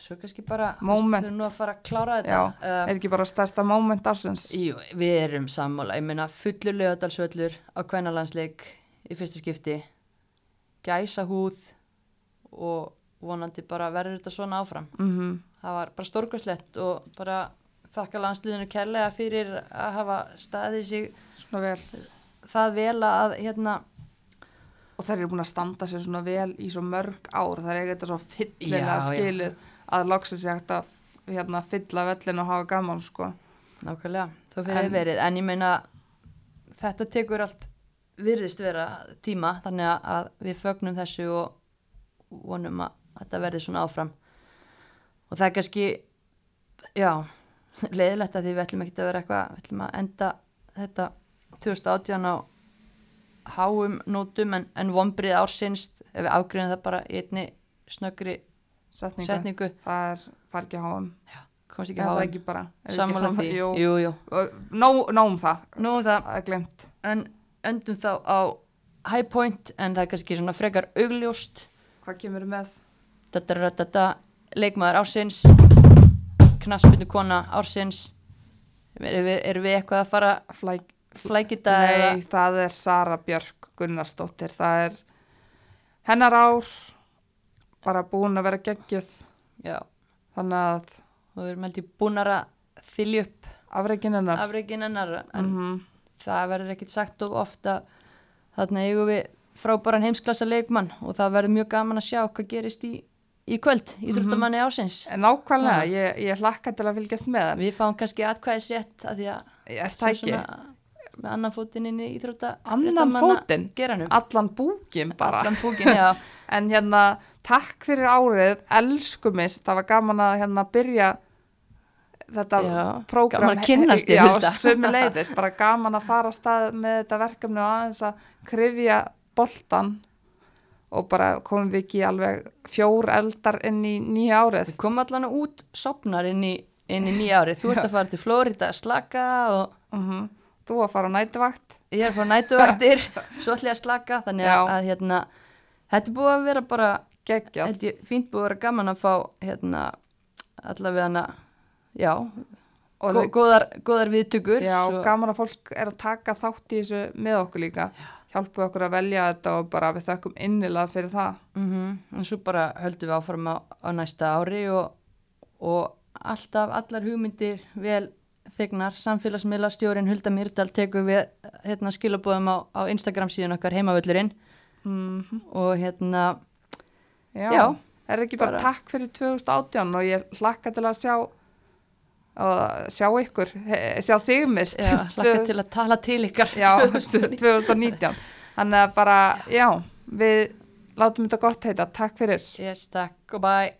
svo kannski bara Moment. við erum nú að fara að klára þetta. Já, um, er ekki bara stærsta moment ársins? jú, við erum sammála. Ég meina fullur lögadalsvöllur á kvennalandsleik í fyrsta skipti gæsa húð og vonandi bara verður þetta svona áfram Mm það var bara stórkvæslegt og bara þakka landsliðinu kærlega fyrir að hafa staðið sig Svona vel. það vel að hérna Og þær eru búin að standa sér svona vel í svo mörg ár. Það er ekki þetta svo fyllilega skilið að loksins ég hægt að hérna, fylla vellin og hafa gaman, sko. Nákvæmlega, þá fyrir En- verið, en ég meina þetta tekur allt virðist vera tíma, þannig að- að við fögnum þessu og vonum að þetta verði svona áfram og það er kannski já, leiðilegt að því við ætlum ekki að vera eitthvað, við ætlum að enda þetta 2018 á háum nótum en, en vonbrið ársins, ef við afgriðum það bara í einni snöggri Setningu. setningu, Það er fargi að háum. komst ekki það háum ekki bara? Er ekki sammála sama- því, Jú. jú, Nó, nóg um það. Nú er það Það en endum þá á high point en það er kannski svona frekar augljóst Hvað kemur með? þetta leikmaður ársins knaspinu kona ársins erum við, erum við eitthvað að fara Flæk. flækita Nei, það er Sara Björk Gunnarsdóttir. Það er hennar ár bara búin að vera geggjuð. já, Þannig að við erum held ég búnar að þylja upp afreikin hennar. en Mhm. Það verður ekkit sagt of ofta þarna eigum við frábæran heimsklassa leikmann og það verður mjög gaman að sjá hvað gerist í, í kvöld í þrjóttamanni ársins En Nákvæmlega, ég, ég hlakka til að fylgjast með hann. Við fáum kannski atkvæðisrétt að því að Er það ekki? með annan fótinn inn í íþrótta Annan fótinn? Allan búkin bara. allan fókin, já, En hérna, takk fyrir árið, elsku mis, það var gaman að hérna byrja þetta prógram. gaman að kynnast Já, Hulda. sömu leiðis, bara gaman að fara á stað með þetta verkefni og aðeins að krifja boltan og bara komum við ekki alveg fjór eldar inn í nýja árið. við komum allan út sopnar inn í, inn í nýja árið þú ert að fara til Flórida að slaka og Mm Þú að fara á nætuvakt. ég er að fara nætuvættir svo ætla ég að slaka þannig að, að hérna, þetta búið að vera bara fínt búið að vera gaman að fá hérna, allavega hana já, og gó, góðar, góðar viðtökur Já, svo- gaman að fólk er að taka þátt í þessu með okkur líka. Hjálpu okkur að velja þetta og bara við þökkum innilega fyrir það. Mhm, en svo bara höldum við áfram á, á næsta ári og, og alltaf allar hugmyndir vel þegnar, samfélagsmiðla stjórin Hulda Myrdal tekur við hérna, skilabóðum á, á Instagram síðan okkar heimavöllurinn. Mm og hérna, Já. Já, Er ekki bara, bara- takk fyrir 2018 og ég hlakka til að sjá og sjá ykkur, sjá þig mist. já, hlakka til að tala til ykkar Já, 2019. 2019. Þannig að bara, já, við látum þetta gott heita. Takk fyrir. Yes, takk og bye